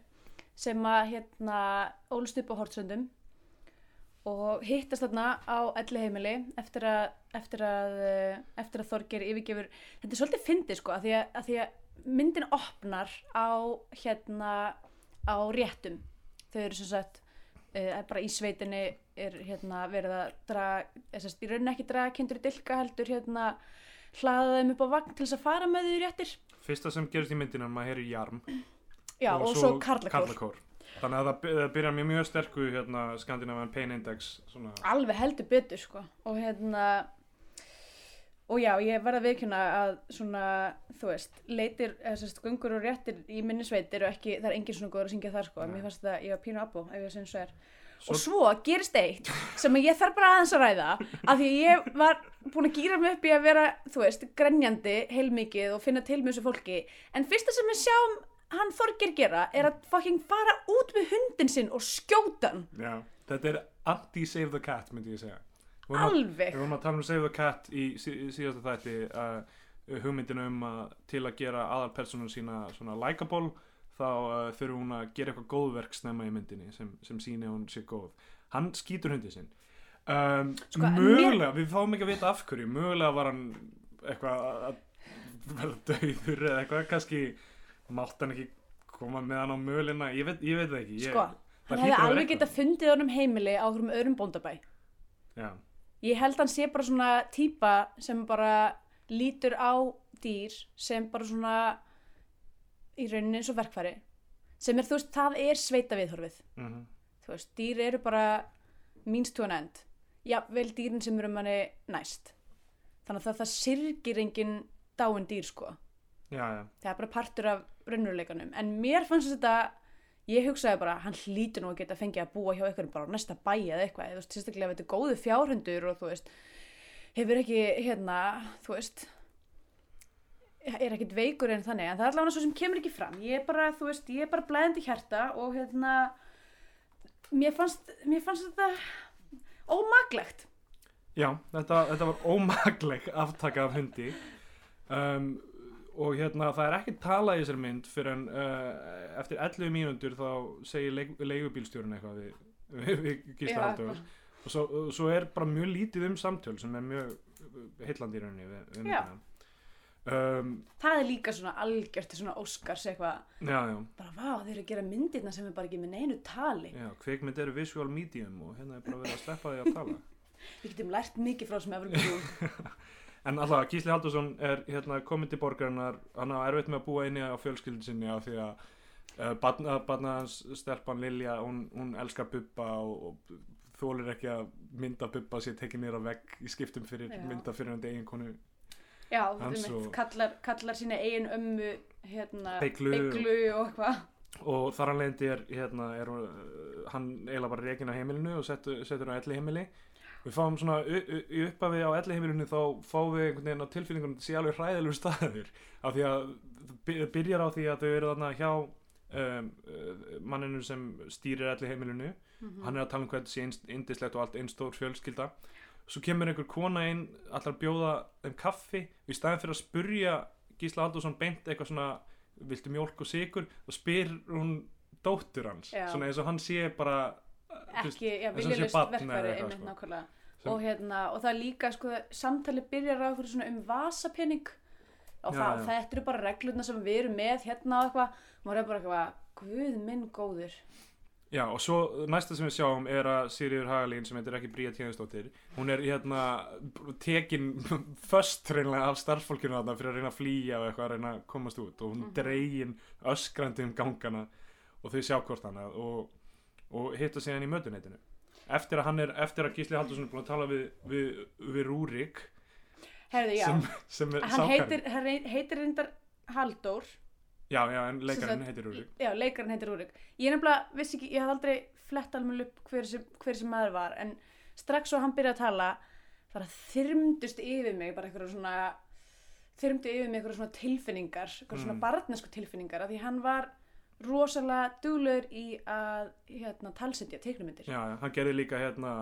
Speaker 2: sem að hérna ólust upp á Hortsöndum og hittast þarna á elli heimili eftir að, eftir að, eh, eftir að Þorgir yfirgefur þetta er svolítið fyndið sko að því að, að því að myndin opnar á hérna á réttum þau eru sem sagt uh, bara í sveitinni er hérna verið að draga, þess að í rauninni ekki draga kindur í dilka heldur hérna hlaða þeim upp á vagn til þess að fara með því réttir.
Speaker 3: Fyrsta sem gerist í myndinu er að maður heyrir jarm.
Speaker 2: Já og, svo karlakór.
Speaker 3: karlakór. þannig að það, það byrjar með mjög sterku hérna, Scandinavian Pain Index svona,
Speaker 2: alveg heldur betur sko. Og hérna og já, ég verða viðkjöna að svona, þú veist, leitir eða sérst, gungur og réttir í minni sveit eru ekki, það er engin svona góður að syngja þar sko.
Speaker 3: Nei.
Speaker 2: mér fannst þetta, ég var pínu abbo ef ég sem svo er.
Speaker 3: Svo-
Speaker 2: og svo gerist eitt sem ég þarf bara aðeins að ræða af því að ég var búin að gýra mig upp í að vera, þú veist, grenjandi heilmikið og finna til með þessu fólki. En fyrsta sem við sjáum hann Þorgir gera er að fucking fara út með hundin sinn og skjóta hann.
Speaker 3: Já, þetta er anti-save the cat myndi ég segja. að-
Speaker 2: alveg.
Speaker 3: Við vorum að tala um Save the Cat í sí, síðasta þætti uh, hugmyndinu um að til að gera aðalpersonun sína svona likeable þá uh, þurfum hún að gera eitthvað góðverk snemma í myndinni sem, sem síni hún sé góð. Hann skýtur hundið sinn. Um,
Speaker 2: Sko,
Speaker 3: mögulega, við fáum ekki að vita af hverju mögulega var hann eitthvað að- verða döður eða eitthvað, kannski mátt hann ekki koma með hann á mögulegna ég veit, ég veit það ekki ég,
Speaker 2: sko, hann hefði alveg getað fundið honum heimili á okkur öðrum bóndabæ.
Speaker 3: Já,
Speaker 2: ég held hann sé bara svona típa sem bara lítur á dýr sem bara svona í rauninni eins og verkfæri. Sem er, þú veist, það er sveita viðhorfið
Speaker 3: mhm,
Speaker 2: þú þú veist, dýr eru bara means to an end. Já, vel dýrin sem eru manni næst. Þannig að það, það syrgir engin dáin dýr sko.
Speaker 3: Já, já,
Speaker 2: það er bara partur af raunveruleikanum. En mér fannst þetta ég hugsaði bara, hann hlýtur nú að geta fengið að búa hjá einhverjum bara á næsta bæ eða eitthvað þú veist, sérstaklega ef þetta er góðu fjárhundur og þú veist, hefur ekki hérna, þú veist er ekkit veikur en þannig en það er allavega svo sem kemur ekki fram. Ég er bara, þú veist, ég er bara blæðandi hjarta og hérna mér fannst, mér fannst þetta ómaglegt
Speaker 3: já þetta, þetta var ómagleg [laughs] aftaka af hundi. Um, og hérna það er ekki talað í þessari mynd fyrir en uh, eftir 11 mínútur þá segir leigubílstjórun eitthvað við, við, við Gísla
Speaker 2: Já.
Speaker 3: Halldórs. Og svo, svo er bara mjög lítið um samtöl sem er mjög heillandi í rauninni við, við myndina. Um,
Speaker 2: það er líka svona algjört svona Óskars eitthvað, bara vá, þeir eru að gera myndirna sem er bara ekki með neinu tali.
Speaker 3: Já, kveikmynd eru visual medium og hérna er bara verið að sleppa því að tala. [laughs]
Speaker 2: Við getum lært mikið frá sem Evergreen [laughs]
Speaker 3: En alltaf, Gísli Haldursson er hérna, komið til borgarinnar, hann á erfitt með að búa inni á fjölskyldin sinni af því að uh, barna, barna hans stelpan Lilja, hún, hún elskar Bubba og, og þólir ekki að mynda Bubba sér tekið nýra vegg í skiptum fyrir
Speaker 2: Já.
Speaker 3: mynda fyrir hann eigin konu
Speaker 2: Já,
Speaker 3: og-
Speaker 2: kallar, kallar sína eigin ömmu hérna,
Speaker 3: beyglu
Speaker 2: og eitthvað.
Speaker 3: Og þar hann leiðandi er, hérna, er uh, hann eiginlega bara reikin á heimilinu og setur, setur á elli heimili við fáum svona í upphafi á elli heimilinu þá fáum við einhvern veginn á tilfinningunum þetta sé alveg hræðilegur staður. [laughs] Af því að það by- byrjar á því að þau eru þarna hjá um, uh, manninu sem stýrir elli heimilinu hann er að tala um hvað þetta sé einst- yndislegt og allt einstór fjölskylda. Svo kemur einhver kona inn allar að bjóða þeim kaffi. Og í staðin fyrir að spurja Gísla Haldursson beint eitthvað svona viltu mjólk og sigur og spyr hún dóttur hans.
Speaker 2: Já.
Speaker 3: svona eins og hann sé bara veist,
Speaker 2: ekki, já,
Speaker 3: eða
Speaker 2: verkværi einmitt
Speaker 3: sko.
Speaker 2: nákvæmlega og, hérna, og það er líka sko, samtali byrjar á eitthvað svona um vasapenning og
Speaker 3: Já,
Speaker 2: það,
Speaker 3: já.
Speaker 2: þetta eru bara reglurna sem við erum með hérna og eitthvað, maður er bara eitthvað guð minn góður.
Speaker 3: Já, og svo næsta sem við sjáum er að Sigriður Hagalín sem heitir ekki Bría Tjóðistóttir hún er hérna tekin [laughs] föst reynilega af starfsfólkinu þarna fyrir að reyna að flýja og eitthvað að reyna að komast út. Og hún
Speaker 2: Mhm.
Speaker 3: dregin öskrandi um gangana og þau sjá hvort hana og, og hitta síðan í mötuneytinu eftir að hann er, eftir að Gísli Haldursson er búin að tala við, við, við Rúrik
Speaker 2: herðu, já,
Speaker 3: sem, sem er
Speaker 2: hann
Speaker 3: sákarinn.
Speaker 2: heitir, hann rey- heitir reyndar Halldór
Speaker 3: Já, já, en leikarinn heitir Rúrik
Speaker 2: já, leikarinn heitir Rúrik ég nefnilega, vissi ekki, ég hafði aldrei flett alveg upp hver sem, hver sem maður var en strax svo hann byrjaði að tala bara þyrmdust yfir mig bara eitthvað svona þyrmdu yfir mig eitthvað svona tilfinningar eitthvað svona
Speaker 3: Mm.
Speaker 2: barnesku tilfinningar af því hann var rosalega duglegur í að hérna, talsetja teiknumyndir
Speaker 3: Já, hann gerði líka hérna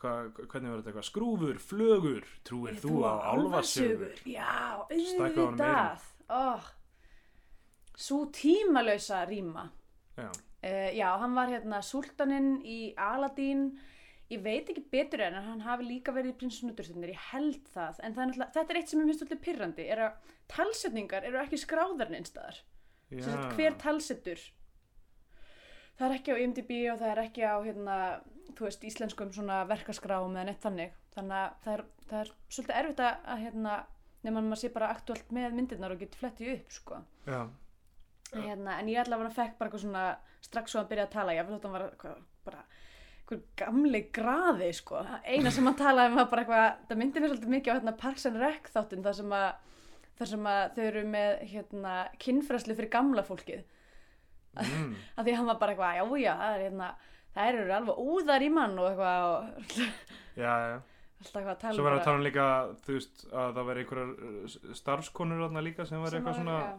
Speaker 3: hva, hvernig var þetta eitthvað? Skrúfur, flögur trúir þú á álfasögur
Speaker 2: Já, auðvitað. Oh. Sú tímalausa rýma.
Speaker 3: Já,
Speaker 2: Uh, já, hann var hérna sultaninn í Aladín ég veit ekki betur en hann hafi líka verið í prinsunuturstundin, ég held það. En það er þetta er eitt sem er minnst alltaf pyrrandi er að talsetningar eru ekki skráðar neinstæðar, sagt hver talsetur? Það er ekki á IMDb og það er ekki á hérna, þú veist, íslenskum svona verkaskrám eða neitt þannig. Þannig að það er, það er svolítið erfitt að, að hérna, nema maður sé bara aktuált með myndirnar og getur flettið upp, sko. Hérna, en ég allavega fekk bara eitthvað svona strax svo hann byrjaði að tala, ég fyrir þetta var eitthvað, bara gamli graði sko, eina sem hann talaði um var bara eitthvað, það myndi mér svolítið mikið á hérna Parks and Rec þáttinn þar sem að þar sem að þau eru með hérna kynfræslu fyrir gamla fólkið
Speaker 3: mm, [laughs]
Speaker 2: af því að hann var bara eitthvað, já já, það er hérna það eru alveg úðar í mann og eitthvað og [laughs]
Speaker 3: já, já.
Speaker 2: alltaf eitthvað að tala
Speaker 3: Svo var að
Speaker 2: bara-
Speaker 3: tala um líka, þú veist, að það veri einhverjar uh, starfskonur þarna líka sem var eitthvað svona,
Speaker 2: já.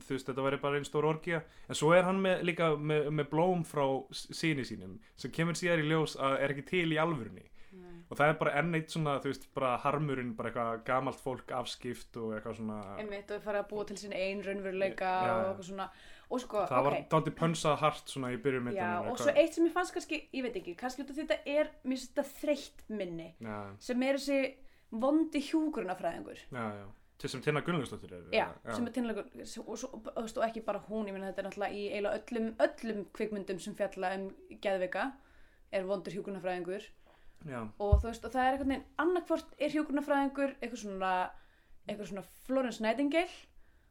Speaker 3: þú veist, þetta veri bara einn stór orgía. En svo er hann með, líka með, með blóm frá síni sínum sem kemur síðar í ljós að er ekki til í alvörunni.
Speaker 2: Nei.
Speaker 3: Og það er bara enn eitt svona, þú veist, bara harmurinn, bara eitthvað gamalt fólk afskipt og eitthvað svona,
Speaker 2: einmitt og farið að búa til sín ein raunveruleika
Speaker 3: Já, já.
Speaker 2: og eitthvað svona og sko,
Speaker 3: það
Speaker 2: ok
Speaker 3: var dálítið pönsað hart svona í byrjum
Speaker 2: Já, og svo eitt sem ég fannst kannski, ég veit ekki, kannski þetta er, mér finnst þetta þreytt minni,
Speaker 3: Já,
Speaker 2: sem er þessi vondi hjúgrunafræðingur.
Speaker 3: já, já. Til sem Tina Gunnlaugsdóttir er.
Speaker 2: Já, sem er og, svo, og, og, ekki bara hún, ég meina þetta er náttúrulega í eiginlega öllum, öllum kvikmyndum sem fjalla um geðveika, er vondur hjúgrunafræðingur
Speaker 3: Já,
Speaker 2: og þú veist, og það er einhvern veginn, annarkvort er hjúgrunafræðingur eitthvað svona, eitthvað svona Florence Nightingale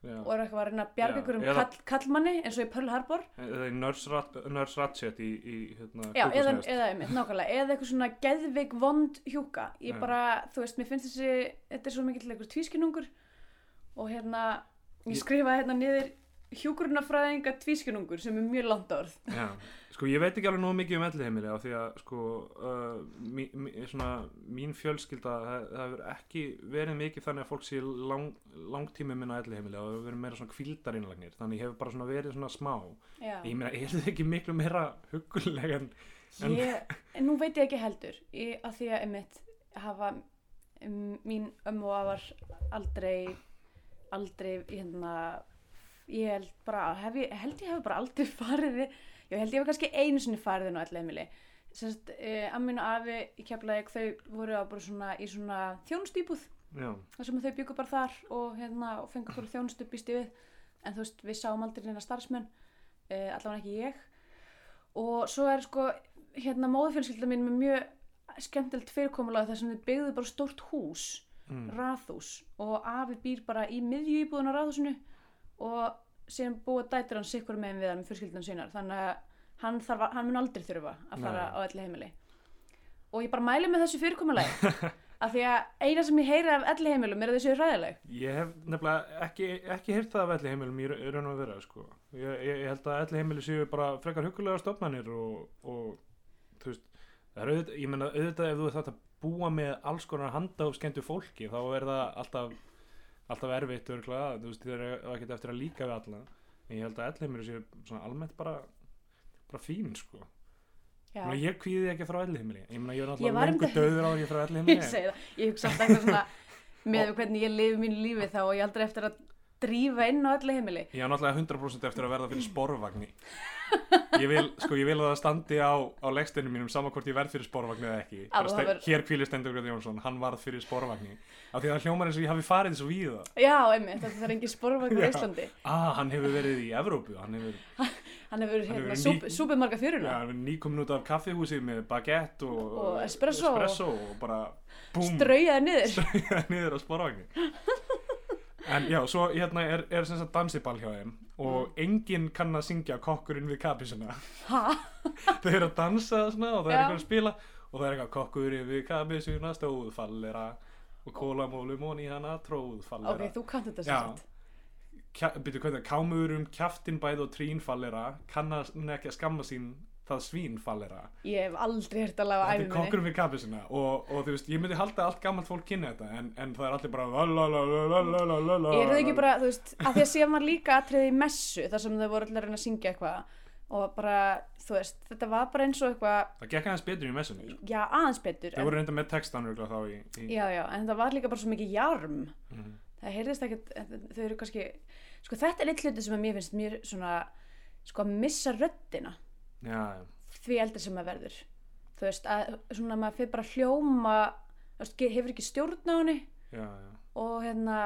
Speaker 3: já.
Speaker 2: og er eitthvað að reyna að bjarga ykkur um
Speaker 3: eða-
Speaker 2: kall, kallmanni eins og í Pearl Harbor.
Speaker 3: Eða í Nurse, Rat, Nurse Ratchet í, í hérna,
Speaker 2: Já, eða, eða, nákvæmlega, eða eitthvað svona geðveik vond hjúka. Ég bara, þú veist, mér finnst þessi þetta er svo mikill einhver tvískinungur og hérna, ég
Speaker 3: Ég-
Speaker 2: skrifa hérna niður hjúkurunafræðinga tvískinungur sem er mjög langt orð.
Speaker 3: Já, [laughs] sko ég veit ekki alveg nógu mikið um elliheimili af því að sko uh, mí, mí, svona, mín fjölskylda það, það hefur ekki verið mikið þannig að fólk sé lang, langtími minna elliheimili og það hefur verið meira svona kvíldarinnlagnir þannig ég hefur bara svona verið svona smá.
Speaker 2: Já,
Speaker 3: ég meina, er þetta ekki miklu meira huguleg en, En-
Speaker 2: ég, nú veit ég ekki heldur. Ég, að því að einmitt hafa um, mín ömmu afar aldrei aldrei hérna ég held bara, hef ég, held ég hef bara aldrei farið ég held ég hef kannski einu sinni farið inn á allir heimili Sest, uh, Ammin og afi í keflaðið þau voru á bara svona í svona þjónustýbúð þar sem þau byggu bara þar og, hérna, og fengu okkur þjónustu býst ég við. En þú veist, við sáum aldrei neina starfsmenn uh, allavega ekki ég. Og svo er sko hérna móðufjölskylda mín með mjög skemmtilegt fyrirkomulega þar sem þau byggðu bara stórt hús
Speaker 3: mm,
Speaker 2: raðhús. Og afi býr bara í miðju íbúðun á raðhúsinu og síðan búa dætur hann sikkur megin við hann með fjölskyldan sínar þannig að hann, þarf, að- hann mun aldrei þurfa að fara
Speaker 3: Nei.
Speaker 2: á elli heimili og ég bara mæli með þessu fyrirkomulagi [laughs] af því að eina sem ég heyri af elli heimilum er að þessu ræðileg
Speaker 3: ég hef nefnilega ekki, ekki heyrt það af elliheimilum í ra- í raun og vera sko. ég, ég, ég held að elliheimili séu bara frekar hugulega stofnanir og, og þú veist það er auðvitað, ég meina auðvitað ef þú ert að búa með alls konar handa og skemmtu fólki þá er það alltaf alltaf erfitt örgulega, þú veist þeir eru ekki eftir að líka við alla en ég held að elliheimili séu svona almennt bara bara fín sko.
Speaker 2: Já,
Speaker 3: Ég, ég kvíði ekki frá elliheimili. Ég meina ég er
Speaker 2: Ég
Speaker 3: náttúrulega lengur döður á því [laughs] frá
Speaker 2: ég
Speaker 3: elliheimili.
Speaker 2: segi það, ég hugsa alltaf eitthvað svona með við hvernig ég lifi mínu lífi þá og ég aldrei eftir að drífa inn á elli heimili.
Speaker 3: Ég er náttúrulega 100% eftir að verða fyrir sporvagni. Ég vil, sko, ég vil að það standi á, á leggsteinum mínum sama hvort ég verð fyrir sporvagni eða ekki.
Speaker 2: Hafir-
Speaker 3: Hér kvílir Stendur Gröð Jónsson, hann varð fyrir sporvagni. Af því að það hljómar eins og ég hafi farið svo víða.
Speaker 2: Já, einmitt, þetta er engin sporvagn á
Speaker 3: Já.
Speaker 2: Íslandi.
Speaker 3: Ah, hann hefur verið í Evrópu Hann hefur,
Speaker 2: Hann hefur
Speaker 3: Hann
Speaker 2: hérna,
Speaker 3: hefur
Speaker 2: súp,
Speaker 3: ný-
Speaker 2: súpið marga
Speaker 3: ja,
Speaker 2: fjöruna
Speaker 3: hann hefur nýkomin út af kaffihúsi með baguette og,
Speaker 2: Og espresso.
Speaker 3: espresso og bara búm,
Speaker 2: Straujaði niður.
Speaker 3: Niður á sporvagni En já, svo hérna er, er sem sagt dansiball hjá þeim og enginn kann að syngja kokkurinn við kapisuna [laughs] þau eru að dansa svona, og það er
Speaker 2: Já.
Speaker 3: eitthvað að spila og það er eitthvað kokkurinn við kapisuna stóðfallera og kólamólum og í hana tróðfallera
Speaker 2: Ok, þú kannt þetta
Speaker 3: Já.
Speaker 2: sem sagt.
Speaker 3: Kja, byrju, hvað er það, kámurum kjaftin bæð og trínfallera kann að ekki að skamma sín það svínfallera
Speaker 2: Ég hef aldrei hert að laga
Speaker 3: þetta
Speaker 2: æfi
Speaker 3: er
Speaker 2: minni.
Speaker 3: kokkurinn við kapisuna og, og þú veist, ég myndi halda allt gammalt fólk kynna þetta en, en það er allir bara lalalalalalala
Speaker 2: Er það ekki bara, þú veist, að því að sé maður líka atriði í messu þar sem þau voru allir að reyna að syngja eitthvað og bara, þú veist, þetta var bara eins og eitthvað,
Speaker 3: það gekk aðeins betur í messunni sko.
Speaker 2: já, aðeins betur
Speaker 3: þau voru reynda með textan örugglega þá í, í
Speaker 2: Já, já, en það var líka bara svo mikið jarm.
Speaker 3: Mhm.
Speaker 2: það heyrðist ekkert, þau eru kannski sko
Speaker 3: já, já.
Speaker 2: því eldri sem maður verður. Þú veist, að svona maður fyrir bara hljóma veist, hefur ekki stjórn á henni.
Speaker 3: Já,
Speaker 2: og hérna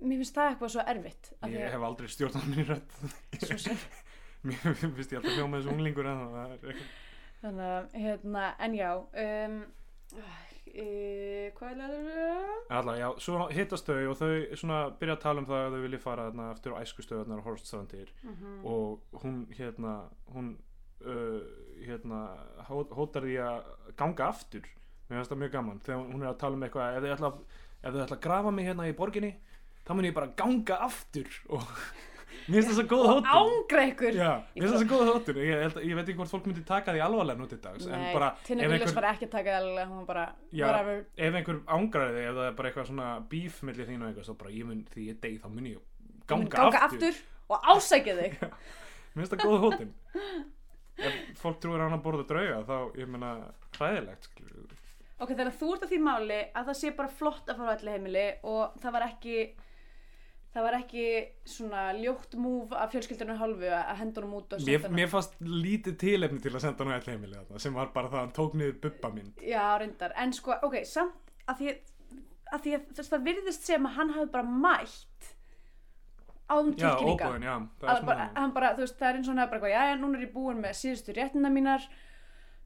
Speaker 2: mér finnst það eitthvað svo erfitt
Speaker 3: ég
Speaker 2: að-
Speaker 3: hef aldrei minni rödd.
Speaker 2: Svo sem, [laughs]
Speaker 3: mér finnst ég alltaf hljóma þessu unglingur en það er eitthvað.
Speaker 2: Þannig að hérna, en já um, uh, hvað er það?
Speaker 3: Alla, já, svo hittast þau og þau svona byrja að tala um það að þau vilja fara þarna aftur á æskustöðunar og horfstrandir
Speaker 2: Mhm.
Speaker 3: og hún hérna hún uh, hérna hó- hótar því að ganga aftur. Mér finnst það mjög gaman. Þegar hún er að tala um eitthvað ef þau ætla, ef þau ætla að grafa mig hérna í borginni þá mun ég bara ganga aftur. [laughs] Og mér finnst það svo góð
Speaker 2: og
Speaker 3: hótun.
Speaker 2: ángra ykkur
Speaker 3: Já, mér finnst það svo góð hótun. Ég, að- ég veit ekki hvort fólk myndi taka því alvarlega nú til dags
Speaker 2: Nei, Willis
Speaker 3: einhver,
Speaker 2: var ekki að taka það alveg hún var bara,
Speaker 3: Já.
Speaker 2: whatever.
Speaker 3: ef einhver ángraði þig ef það er bara eitthvað svona bíf millir þín og eitthvað svo bara ég mun því ég deyð þá mun ég
Speaker 2: Ég
Speaker 3: ganga,
Speaker 2: ganga
Speaker 3: aftur.
Speaker 2: aftur og ásækja þig. [laughs]
Speaker 3: Mér finnst það góð hótun [laughs] ef fólk trúir að hann að borða drauga þá ég meina hræðilegt
Speaker 2: ok, þannig að þú ert að því máli að það sé bara flott að fara á allir heimili og það var ekki það var ekki svona ljótt múf af fjölskyldunum hálfu að henda honum út og
Speaker 3: mér,
Speaker 2: senda hann-
Speaker 3: mér fannst lítið tilefni til að senda á ætla heimili þarna sem var bara það að hann tók niður bubba minn
Speaker 2: já, reyndar, en sko, ok, samt að því að því að þess, það virðist sem að hann hafi bara mætt á um
Speaker 3: já,
Speaker 2: tilkynninga.
Speaker 3: óbúin, já, það
Speaker 2: að
Speaker 3: er
Speaker 2: bara, hann bara, veist, það er eins og hann hafi bara eitthvað, já, núna er ég búin með síðustu réttina mínar.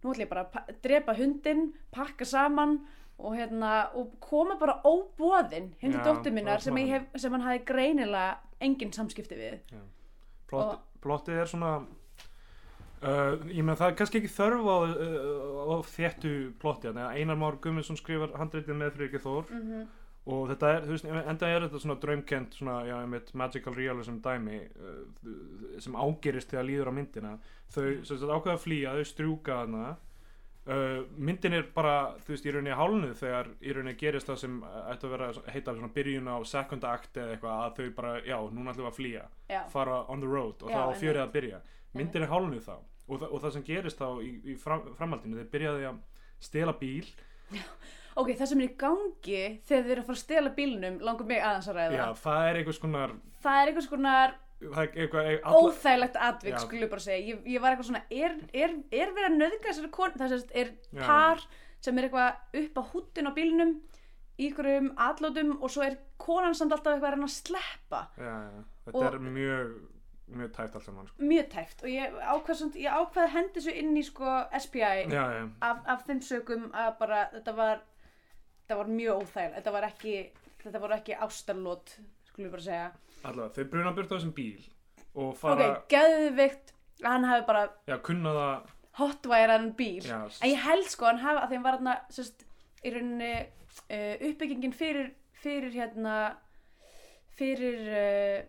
Speaker 2: Nú ætlum ég bara að pa- drepa hundinn pakka saman og hérna, og koma bara óbóðin hindi
Speaker 3: Já,
Speaker 2: dóttur
Speaker 3: bara
Speaker 2: sem, hef, sem hann hafi greinilega engin samskipti við.
Speaker 3: Plott,
Speaker 2: Og-
Speaker 3: plottið er svona uh, ég meina það er kannski ekki þörf á, uh, á þéttu plotti þannig að Einar Már Gumminsson skrifar handritið með Friki Þór.
Speaker 2: Mm -hmm.
Speaker 3: Og þetta er, þú veist, enda er þetta svona draumkent svona, já, einmitt magical realism dæmi uh, sem ágerist þegar líður á myndina. Þau sem sagt ákveða að flýja, þau strjúka þarna. Uh, myndin er bara, þú veist, í rauninni hálnuð þegar í rauninni gerist það sem ætti að vera heita svona byrjun á second act eða eitthvað að þau bara, já, núna ætlum við að flýja
Speaker 2: Já,
Speaker 3: fara on the road og
Speaker 2: Já,
Speaker 3: þá fjörið að byrja. Myndin er hálnuð þá. Og, þa og það sem gerist þá í, í fram framhaldinu þeir byrjaði að stela bíl
Speaker 2: ok, það sem er í gangi þegar þið eru að fara að stela bílnum langar mig aðeins að ræða.
Speaker 3: Já, það er einhvers konar
Speaker 2: það er einhvers konar óþægilegt atvik
Speaker 3: Já.
Speaker 2: skulle ég bara segja. Ég, ég var eitthvað svona, er, er, er verið að nöðga þessari kon það sést, er par sem er eitthvað upp á húttin á bílnum í einhverjum atlótum og svo er konan samt alltaf eitthvað að reyna að sleppa.
Speaker 3: Já, já, þetta
Speaker 2: Og-
Speaker 3: er mjög mjög tæft allt saman sko.
Speaker 2: mjög tæft og ég ákvað, samt, ég ákvað að hendi svo inn í sko SPI
Speaker 3: já, já,
Speaker 2: af, af þeim sögum að bara þetta var, þetta var mjög óþægilegt. Þetta var ekki, þetta var ekki ástarlót skulle ég bara segja.
Speaker 3: Allavega, þau bruna burt á þessum bíl og
Speaker 2: ok,
Speaker 3: fara,
Speaker 2: geðvikt að hann hafi bara
Speaker 3: já, kunna það.
Speaker 2: hotværan bíl.
Speaker 3: Já,
Speaker 2: en ég held sko hann hafa að hann var þarna sérst, í rauninni uh, uppbyggingin fyrir, fyrir hérna fyrir uh,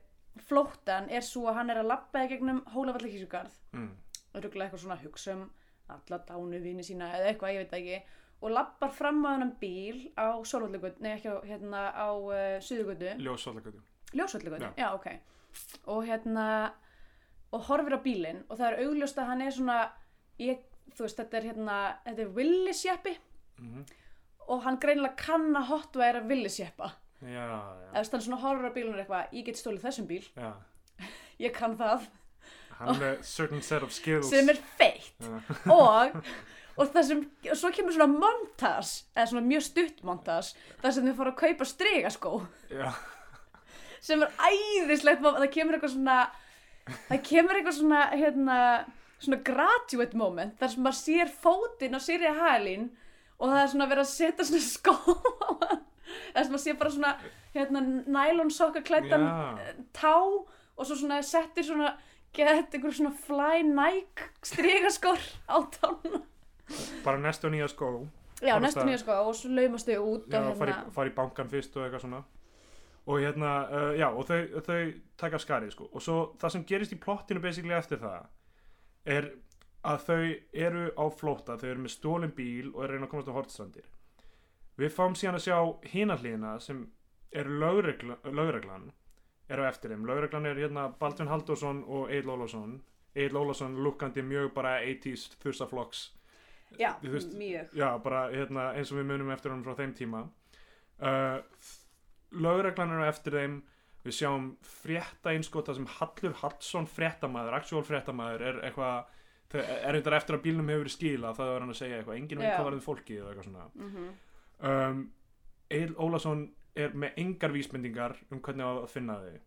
Speaker 2: flóttan er svo að hann er að í gegnum Hólafallakísugarð
Speaker 3: mm,
Speaker 2: og ruggla eitthvað svona hugsa um alla dánu vini sína eða eitthvað, ég veit ekki og labbar fram á hennan bíl á Sólvallagötu, nei ekki á, hérna á uh, Suðugötu,
Speaker 3: ljósvallagötu.
Speaker 2: Ljósvallagötu,
Speaker 3: Já.
Speaker 2: já. ok. Og hérna og horfir á bílinn og það er augljóst að hann er svona ég, þú veist, þetta er hérna þetta er villisjeppi.
Speaker 3: Mm
Speaker 2: og hann greinilega kann að hotværa villisjeppa.
Speaker 3: Já, já,
Speaker 2: eða þannig svona horfir á bílinn og er eitthvað, ég get stólið þessum bíl.
Speaker 3: Já. [laughs]
Speaker 2: Ég kann það,
Speaker 3: hann er certain set of skills.
Speaker 2: Sem er feitt. Og [laughs] og það sem, og svo kemur svona montas eða svona mjög stutt montas þar sem þau fóru að kaupa stregaskó
Speaker 3: já,
Speaker 2: sem er æðislegt það kemur eitthvað svona það kemur eitthvað svona hérna, svona graduate moment þar sem maður sér fótinn á Sirja Halín og það er svona verið að setja svona skó á hann. Þar sem maður sér bara svona hérna, nælon sokka klættan
Speaker 3: Já.
Speaker 2: tá og svo svona settir svona gett einhver svona fly Nike stregaskór á tánu
Speaker 3: bara næstu nýja skó.
Speaker 2: Já, næstu nýja sko og svo laumast þau út
Speaker 3: já,
Speaker 2: og hérna
Speaker 3: í, fara í bankan fyrst og eitthvað svona. Og hérna, uh, já, og þau, þau taka skarið, sko, og svo það sem gerist í plottinu basically eftir það er að þau eru á flóta, þau eru með stólin bíl og eru reyna að komast á hortstrandir við fáum síðan að sjá hinahlíðina sem er lögregla, lögreglan er á eftir þeim, lögreglan er hérna Baldvin Halldórsson og Egil Ólafsson. Egil Ólafsson lukkandi mjög bara 80s þursaflokks
Speaker 2: já,
Speaker 3: veist,
Speaker 2: mjög.
Speaker 3: já, bara hérna, eins og við munum eftir honum frá þeim tíma. Uh, lögreglan er á eftir þeim. Við sjáum frétta einskota sem Hallur Hallsson fréttamaður, actual fréttamaður er eitthvað, er eitthvað eftir að bílnum hefur verið skilað, það er hann að segja eitthvað. Enginn veit hvað varðið fólkið eða eitthvað svona.
Speaker 2: Mm
Speaker 3: um, Egil Ólafsson er með engar vísbendingar um hvernig á að finna þau.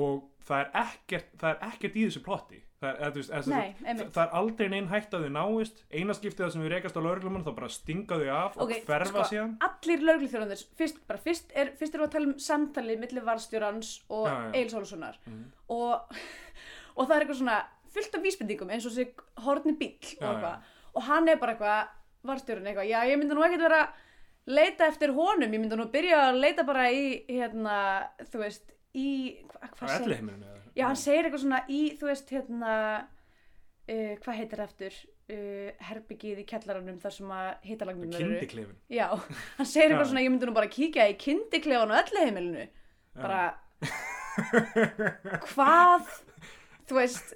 Speaker 3: Og það er ekkert það er ekkert í þessu plotti það er, veist, eða,
Speaker 2: nei,
Speaker 3: það, það er aldrei neinn hægt að þau náist eina skiptið það sem við rekast á lauruglumann þá bara stinga þau af
Speaker 2: Ok,
Speaker 3: og hverfa
Speaker 2: sko,
Speaker 3: síðan
Speaker 2: allir lögreglþjóðanir fyrst, fyrst er, fyrst erum við að tala um samtalið milli varstjórans og
Speaker 3: Já, já.
Speaker 2: Egil Sólussonar
Speaker 3: Mhm.
Speaker 2: og, [laughs] og það er eitthvað svona fullt af vísbendingum eins og sér horni bíll og
Speaker 3: Já,
Speaker 2: eitthvað og hann er bara eitthvað, varstjórinn eitthvað já ég myndi nú ekkert vera að leita eftir honum ég myndi nú byrja að leita bara í hérna, þú veist í, hva, hvað segir
Speaker 3: elliheimilinu eða?
Speaker 2: Já hann segir eitthvað svona í, þú veist hérna uh, hvað heitir eftir uh, herbyggið í kellaranum þar sem að hitalagnin
Speaker 3: kindiklefin
Speaker 2: Já, hann segir eitthvað svona, ég myndi nú bara kíkja í kindiklefan og öllu heimilinu. Bara, [laughs] hvað, þú veist,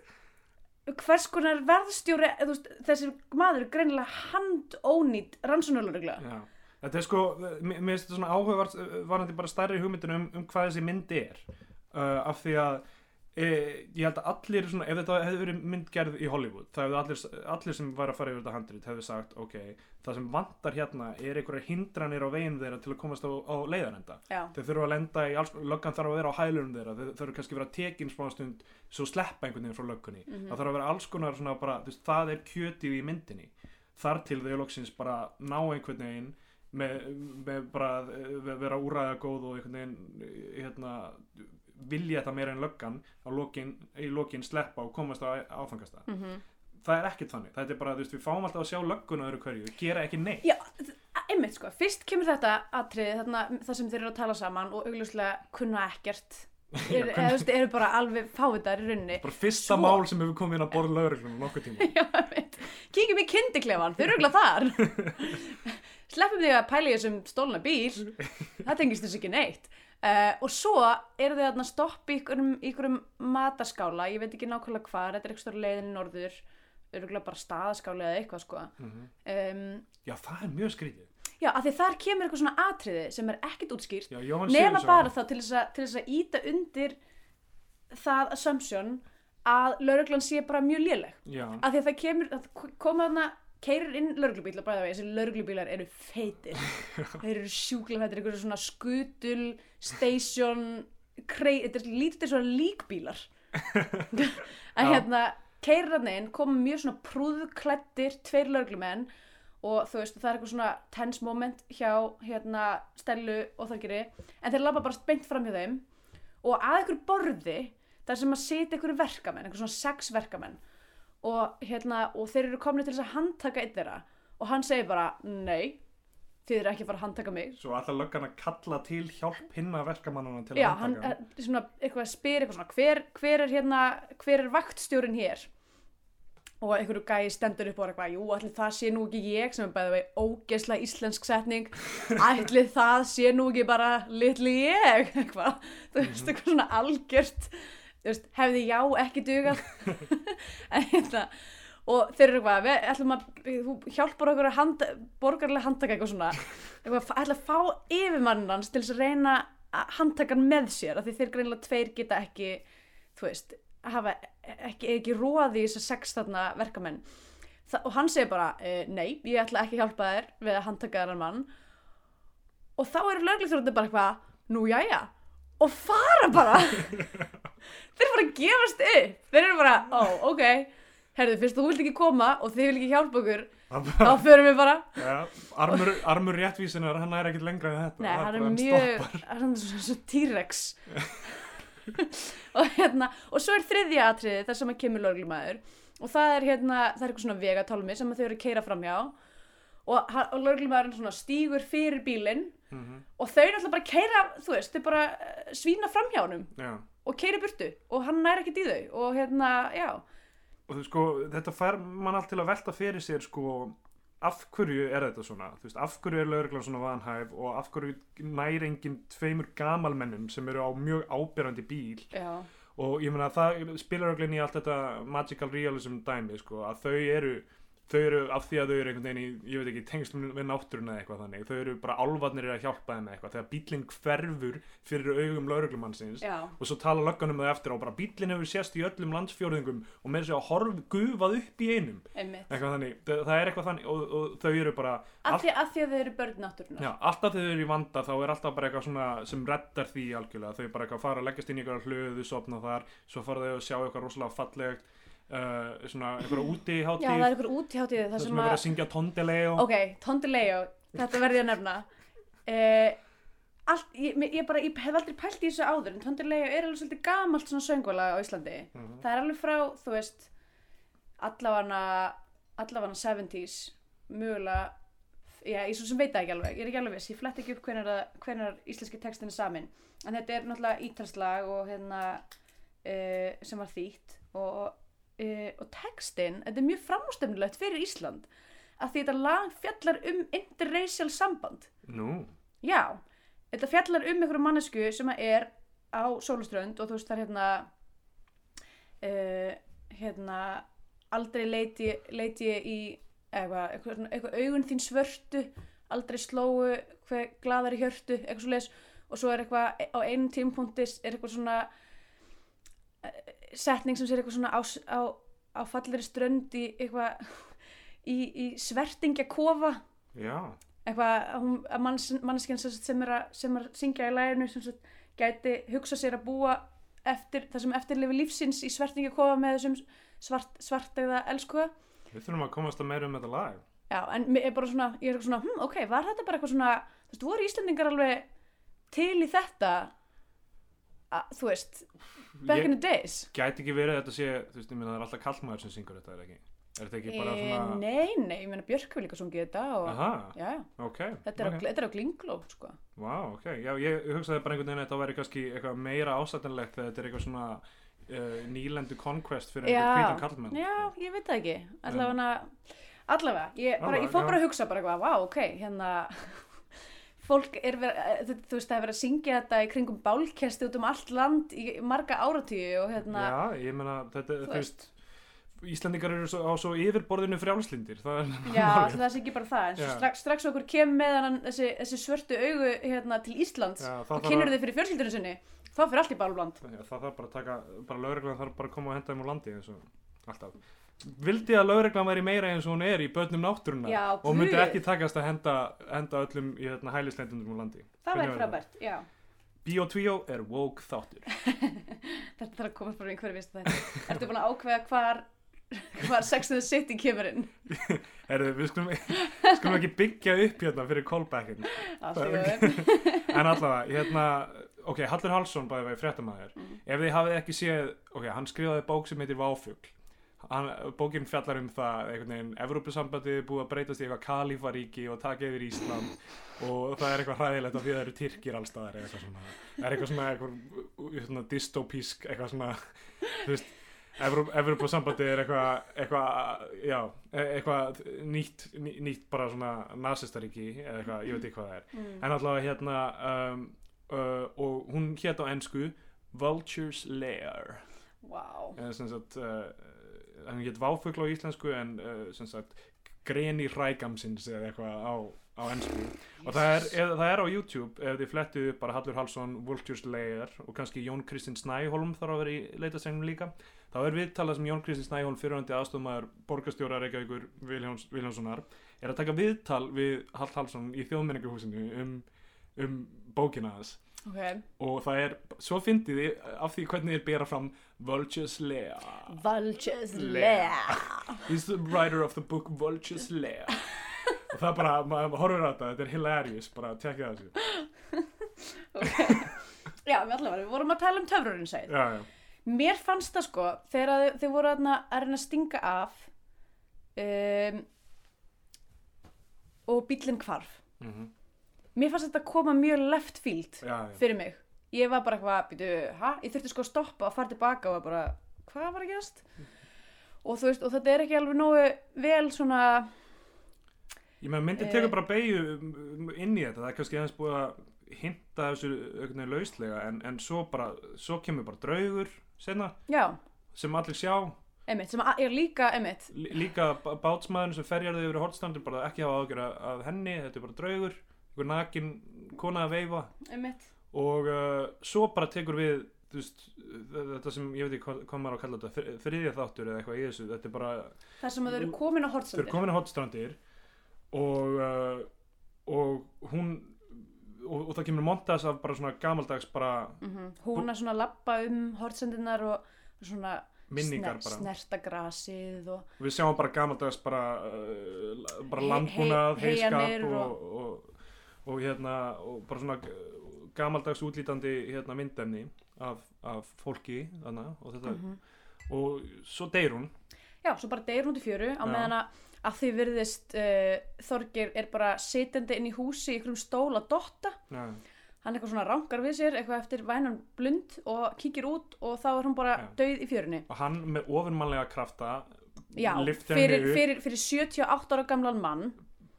Speaker 2: hvers konar verðstjóri, veist, þessi maður er greinilega handónýtt rannsónuluruglega.
Speaker 3: Já. þetta er sko, mér finnst þetta svona áhugavart varandi bara stærri hugmyndin um, um hvað þessi mynd er. Uh, af því að e, ég held að allir svona, ef þetta hefði verið myndgerð í Hollywood, það hefði allir, allir sem var að fara yfir þetta handrit hefði sagt, ok það sem vantar hérna er einhverja hindranir á veginn þeirra til að komast á, á leiðarenda. Þau þurfa að lenda í alls, löggan þarf að vera á hælunum þeirra þau þurfa kannski að vera tekin smá stund svo sleppa einhvern veginn frá löggunni.
Speaker 2: Mhm.
Speaker 3: það þarf að vera alls konar svona bara veist, það er kjötið í myndinni. Þar til þau loksins bara ná einhvern veginn með, með bara að vera úræða góð og einhvern veginn hérna, vilja þetta meira en löggan lokin, í lokin sleppa og komast á áfangasta
Speaker 2: mm
Speaker 3: það er ekkert þannig, þetta er bara, veist, við fáum alltaf að sjá lögguna öðru hverju, gera ekki neitt.
Speaker 2: Já, einmitt sko, fyrst kemur þetta atriði þarna það sem þeir eru að tala saman og augljóslega kunna ekkert. [laughs] Er, eða, þú veist, eru bara alveg fávitar í rauninni.
Speaker 3: Bara fyrsta
Speaker 2: Svo-
Speaker 3: mál sem hefur komið inn að borða lögreglunum nokkuð tíma. [laughs]
Speaker 2: Já, einmitt. kíkjum í kindiklefan, þeir eru auðvitað þar. [laughs] Sleppum því að pæla í þessum stólna bíl. Það tengist þess ekki neitt uh, og svo eru þau að stoppa í ykkurum, mataskála ég veit ekki nákvæmlega hvað, þetta er eitthvað leiðin norður örgulega bara staðaskáli eða eitthvað sko.
Speaker 3: Mhm.
Speaker 2: um,
Speaker 3: já, það er mjög skrítið.
Speaker 2: já, af því þar kemur eitthvað svona atriði sem er ekkit útskýrt nema bara þá til þess að, til þess að íta undir það assumption að lauruglan sé bara mjög léleg.
Speaker 3: Já,
Speaker 2: af því að það kemur, að koma þarna keirir inn lauruglubíl og bæða vegi, þessi lauruglubílar eru feitir [laughs] þeir eru sjúklega feitir, einhverju svona skutul station krei, þetta er lítið svona líkbílar [laughs]
Speaker 3: Já.
Speaker 2: hérna keirir þarna inn, koma mjög svona prúðklættir tveir lauruglumenn og þú veist, það er eitthvað svona tense moment hjá hérna Stellu og Þorgeri en þeir labba bara beint fram hjá þeim og að einhver borði þar sem að sitja einhverju verkamenn, einhver svona sex verkamenn og, hérna, og þeir eru komni til þess að handtaka einn þeirra. Og hann segir bara, nei þið eru ekki að fara að handtaka mig.
Speaker 3: Svo alltaf löggan að kalla til hjálp hinna verkamannuna til
Speaker 2: Já,
Speaker 3: að
Speaker 2: hann
Speaker 3: handtaka
Speaker 2: eh, svona, eitthvað spyr eitthvað svona, hver, hver er hérna hver er vaktstjórin hér? Og einhverju gæi stendur upp og er eitthvað, jú, allir það sé nú ekki ég sem er bæðið vegi ógesla íslensk setning. [laughs] Allir það sé nú ekki bara litli ég? [laughs] Eitthvað, þú veist, eitthvað svona algjört veist, hefði já ekki dugað. [laughs] En hérna og þeir eru eitthvað, við ætlum að þú hjálpar okkur að handa, borgarlega handtaka eitthvað svona, eitthvað, ætla að fá yfirmannans til þess að reyna að handtaka hann með sér, af því þeir greinlega tveir geta ekki, þú veist hafa ekki, ekki róði í þess að sex þarna verkamenn. Þa, og hann segir bara, e, nei, ég ætla ekki að hjálpa þér við að handtaka þennan mann. Og þá eru lögleikþjóðandi bara eitthvað, nú jæja. Og fara bara [laughs] þeir bara að gefast upp. Þeir eru bara, ó, ok. Herðu, fyrst þú vilt ekki koma og þið vil ekki hjálpa okkur þá förum við bara.
Speaker 3: Ja, armur, armur réttvísinar, hann er ekkert lengra en þetta.
Speaker 2: Nei, hann er mjög, hann er svona svo T-Rex. [laughs] Og hérna og svo er þriðja atriði þar sem að kemur lögreglumæður og það er hérna, það er eitthvað svona vegatálmi sem að þau eru að keira framhjá og, hann- og lögreglumæðurinn svona stígur fyrir bílinn.
Speaker 3: Mhm,
Speaker 2: og þau náttúrulega bara keira, þú veist, þau bara eh, svína framhjá honum.
Speaker 3: Já
Speaker 2: og keira í burtu og hann nær ekkert í þau og hérna, já,
Speaker 3: og þú sko, þetta fær mann allt til að velta fyrir sér sko, af hverju er þetta svona? Þú veist, af hverju er lögreglan svona vanhæf og af hverju næri engin tveimur gamalmennum sem eru á mjög ábyrrandi bíl?
Speaker 2: Já,
Speaker 3: og ég meina það spilar öglinn í allt þetta magical realism dæmi sko, að þau eru þau eru af því að þau eru einhvern veginn í, ég veit ekki, tengslum við náttúruna eða eitthvað þannig þau eru bara álfarnir eru að hjálpa þeim eitthvað þegar bílinn hverfur fyrir augum lögreglumannsins
Speaker 2: já,
Speaker 3: og svo tala löggan um það eftir og bara bílinn hefur sést í öllum landsfjórðingum og með þess að horf gufað upp í einum.
Speaker 2: Einmitt.
Speaker 3: Eitthvað þannig, það, það er eitthvað þannig og, og þau eru bara,
Speaker 2: af því, að þau eru börn náttúrunar
Speaker 3: já, alltaf þau eru í vanda þá er alltaf bara eitthvað svona sem reddar því algjörlega, þau bara eitthvað fara að leggjast inn í eitthvað hlöðu, sopna þar, svo fara þau að sjá eitthvað rosalega fallegt uh, svona eitthvað [clears throat] úti
Speaker 2: já, það er einhver útíhátíð
Speaker 3: það sem er verið
Speaker 2: að
Speaker 3: syngja tóndilega
Speaker 2: Ok, Tondileo, þetta verði ég að nefna. Uh, allt, ég, ég, bara, ég hef aldrei pælt í þessu áður en Tondileo er alveg svolítið gamalt svona söngvala á Íslandi.
Speaker 3: Mhm.
Speaker 2: það er alveg frá, þú veist allavana allavana 70s mögulega já, ég svo sem veit það ekki alveg, ég er ekki alveg viss ég flett ekki upp hvenar íslenski textin er samin en þetta er náttúrulega ítalslag og hérna uh, sem var þýtt og, uh, og textin, þetta er mjög framústöfnilegt fyrir Ísland að því þetta lag fjallar um interracial samband.
Speaker 3: Nú,
Speaker 2: já, þetta fjallar um einhverju mannesku sem er á sóluströnd og þú veist það er hérna uh, hérna aldrei leiti, leiti í eitthvað, eitthvað, eitthvað augun þín svörtu aldrei slóu hver glaðar í hjörtu, eitthvað svo leis og svo er eitthvað á einum tímpunkti er eitthvað svona setning sem sér eitthvað svona á, á, á falleri strönd í eitthvað í, í svertingja kofa
Speaker 3: já.
Speaker 2: Eitthvað að, mannskjan sem, er að, syngja í læginu sem sagt, gæti hugsa sér að búa eftir, það sem eftirlifi lífsins í svertingakofa með þessum svart, svart eða elskuða
Speaker 3: við þurfum að komast að meira um þetta lag.
Speaker 2: Já, en mér er bara svona, ég er svona, hm, ok, var þetta bara eitthvað svona, þú veist, voru Íslendingar alveg til í þetta, að, þú veist, back
Speaker 3: Ég
Speaker 2: in the days?
Speaker 3: gæti ekki verið að þetta sé, þú veist, ég meina það er alltaf kallmaður sem syngur þetta, er ekki? Er þetta ekki bara
Speaker 2: E,
Speaker 3: svona,
Speaker 2: nei, nei, ég meina Björk hefur líka sungið þetta og,
Speaker 3: aha,
Speaker 2: já,
Speaker 3: ok,
Speaker 2: þetta er,
Speaker 3: ok.
Speaker 2: á, þetta er á Glingló, sko.
Speaker 3: Vá, ok, já, ég hugsaði bara einhvern veginn að þetta væri kannski eitthvað meira ásættanlegt þegar þetta er eitthvað svona uh, nýlendu conquest fyrir einhvern hvítan kallmenn.
Speaker 2: Já, ég veit það ekki allavega, allavega ég, bara, ég fór bara að hugsa bara eitthvað, vá, ok, hérna fólk er verið, eh, þú, veist það er verið að syngja þetta í kringum bálkesti út um allt land í marga áratíu og hérna,
Speaker 3: Já, ég meina, þetta,
Speaker 2: Þú
Speaker 3: veist, Íslandingar eru svo, á svo yfirborðinu frjálslindir, það er
Speaker 2: já, [laughs] það sé ekki bara það strax, strax okkur kemur með hann þessi, þessi svörtu augu hérna til Íslands
Speaker 3: Já,
Speaker 2: og kynur þið fyrir fjölskyldunum sinni þá fyrir allt í bálbland.
Speaker 3: Að, það þarf bara að taka, bara lögreglan þarf bara að koma og henda þeim úr landi eins og alltaf. Vildi að lögreglan væri meira eins og hún er í börnum náttúruna
Speaker 2: Já,
Speaker 3: og myndi ekki takast að henda, henda öllum í hérna, hælislendundum úr landi.
Speaker 2: það væri
Speaker 3: væri
Speaker 2: frábært, já
Speaker 3: 2 er woke þáttur. [laughs]
Speaker 2: þetta þarf að bara í einhverju vist þetta ertu búin að ákveða hvar hvar Sex and the City kemur inn [laughs]
Speaker 3: Herðu, við skulum, skulum ekki byggja upp hérna fyrir callbackin.
Speaker 2: í
Speaker 3: En allavega, hérna, ok, Hallur Hallsson bæði vegi fréttamaður.
Speaker 2: Mhm.
Speaker 3: Ef þið hafið ekki séð, ok, hann skrifaði bók sem heitir Váfugl. Hann, bókin fjallar um það, einhvern veginn, Evrópusambandið er búið að breytast í eitthvað kalífaríki og taka yfir Ísland og það er eitthvað hræðilegt af því að það eru tyrkir allstaðar eða eitthvað svona. Það er eitthvað svona, eitthvað, svona dystopísk, eitthvað svona, þú veist, Evró, Evrópusambandið er eitthvað, eitthvað, já, e- eitthvað nýtt, ný- nýtt bara svona nasistaríki eða eitthvað, ég veit ekki hvað það er.
Speaker 2: Mm.
Speaker 3: En allavega hérna um, uh, og hún hétt á ennsku Vulture's Lair
Speaker 2: wow.
Speaker 3: eða sem sagt uh, hann hétt Váfugl á íslensku en uh, sem sagt Greni Rægamsins eða eitthvað á, á ennsku og það er, eð, það er á YouTube ef þið flettu bara Hallur Hallsson Vulture's Lair og kannski Jón Kristinn Snæholm þarf að vera í leitasegnum líka. Þá er viðtalað sem Jón Kristinn Snæholm fyrirhandi aðstofmaður borgarstjóra Reykjavíkur Viljáns, Viljánssonar er að taka viðtal við Hall Hallsson í þjóðmenninguhúsinu um, um bókina hans
Speaker 2: ok.
Speaker 3: Og það er, svo fyndið þið af því hvernig þið bera fram Vulture's Lair
Speaker 2: Vulture's
Speaker 3: Lair.
Speaker 2: Lair
Speaker 3: He's the writer of the book Vulture's Lair og það er bara, maður horfir á þetta þetta er hilarious, bara tekja þessu
Speaker 2: okay. já, við allavega, við vorum að tala um töfrurinn
Speaker 3: já,
Speaker 2: mér fannst það sko þegar þau, þau voru þarna að reyna að stinga af um, og bílinn hvarf.
Speaker 3: Mm
Speaker 2: mér fannst þetta koma mjög left field
Speaker 3: já, já.
Speaker 2: fyrir mig ég var bara eitthvað, býtu, hæ? Ég þurfti sko að stoppa og fara tilbaka og var bara, hvað var að gerast? Og þú veist, og þetta er ekki alveg nógu vel svona,
Speaker 3: ég með myndi
Speaker 2: Eh.
Speaker 3: tekur bara beigju inn í þetta, það er kannski aðeins búið að hinta þessu veginn lauslega en, en svo bara, svo kemur bara draugur senna,
Speaker 2: já,
Speaker 3: sem allir sjá
Speaker 2: emitt, sem að- er líka, emitt,
Speaker 3: Lí- líka bátsmaðurinn sem ferjar þau yfir hortstandur bara ekki hafa ágjör af henni þetta er bara draugur, einhver nakin kona að veifa.
Speaker 2: Emitt,
Speaker 3: og uh, svo bara tekur við veist, þetta sem ég veit ekki hvað, hvað maður á að kalla þetta, þri- þriðja þáttur eða eitthvað í þessu, þetta er bara,
Speaker 2: þar sem þau eru komin á
Speaker 3: þau eru komin á hotstrandir og uh, og hún og, og það kemur montas af bara svona gamaldags bara
Speaker 2: Mm Hún að svona lappa um hortsandirnar og svona
Speaker 3: minningar bara.
Speaker 2: snerta grasið og,
Speaker 3: við sjáum bara gamaldags bara, uh, bara
Speaker 2: He-
Speaker 3: landbúnað,
Speaker 2: he-
Speaker 3: heiskap
Speaker 2: heyjanir
Speaker 3: og,
Speaker 2: og-
Speaker 3: og, hérna og bara svona gamaldags útlítandi hérna myndefni af, af fólki þarna og þetta
Speaker 2: Mhm.
Speaker 3: og svo deyr hún
Speaker 2: já, svo bara deyr hún til fjöru á
Speaker 3: Já.
Speaker 2: meðan að því virðist uh, Þorgir er bara sitjandi inn í húsi í einhverjum stól að dotta
Speaker 3: ja.
Speaker 2: hann eitthvað svona rankar við sér eitthvað eftir vænan blund og kíkir út og þá er hún bara
Speaker 3: Já.
Speaker 2: dauð í fjörunni
Speaker 3: og hann með ofurmannlega krafta
Speaker 2: já, fyrir, fyrir, fyrir 78 ára gamlan mann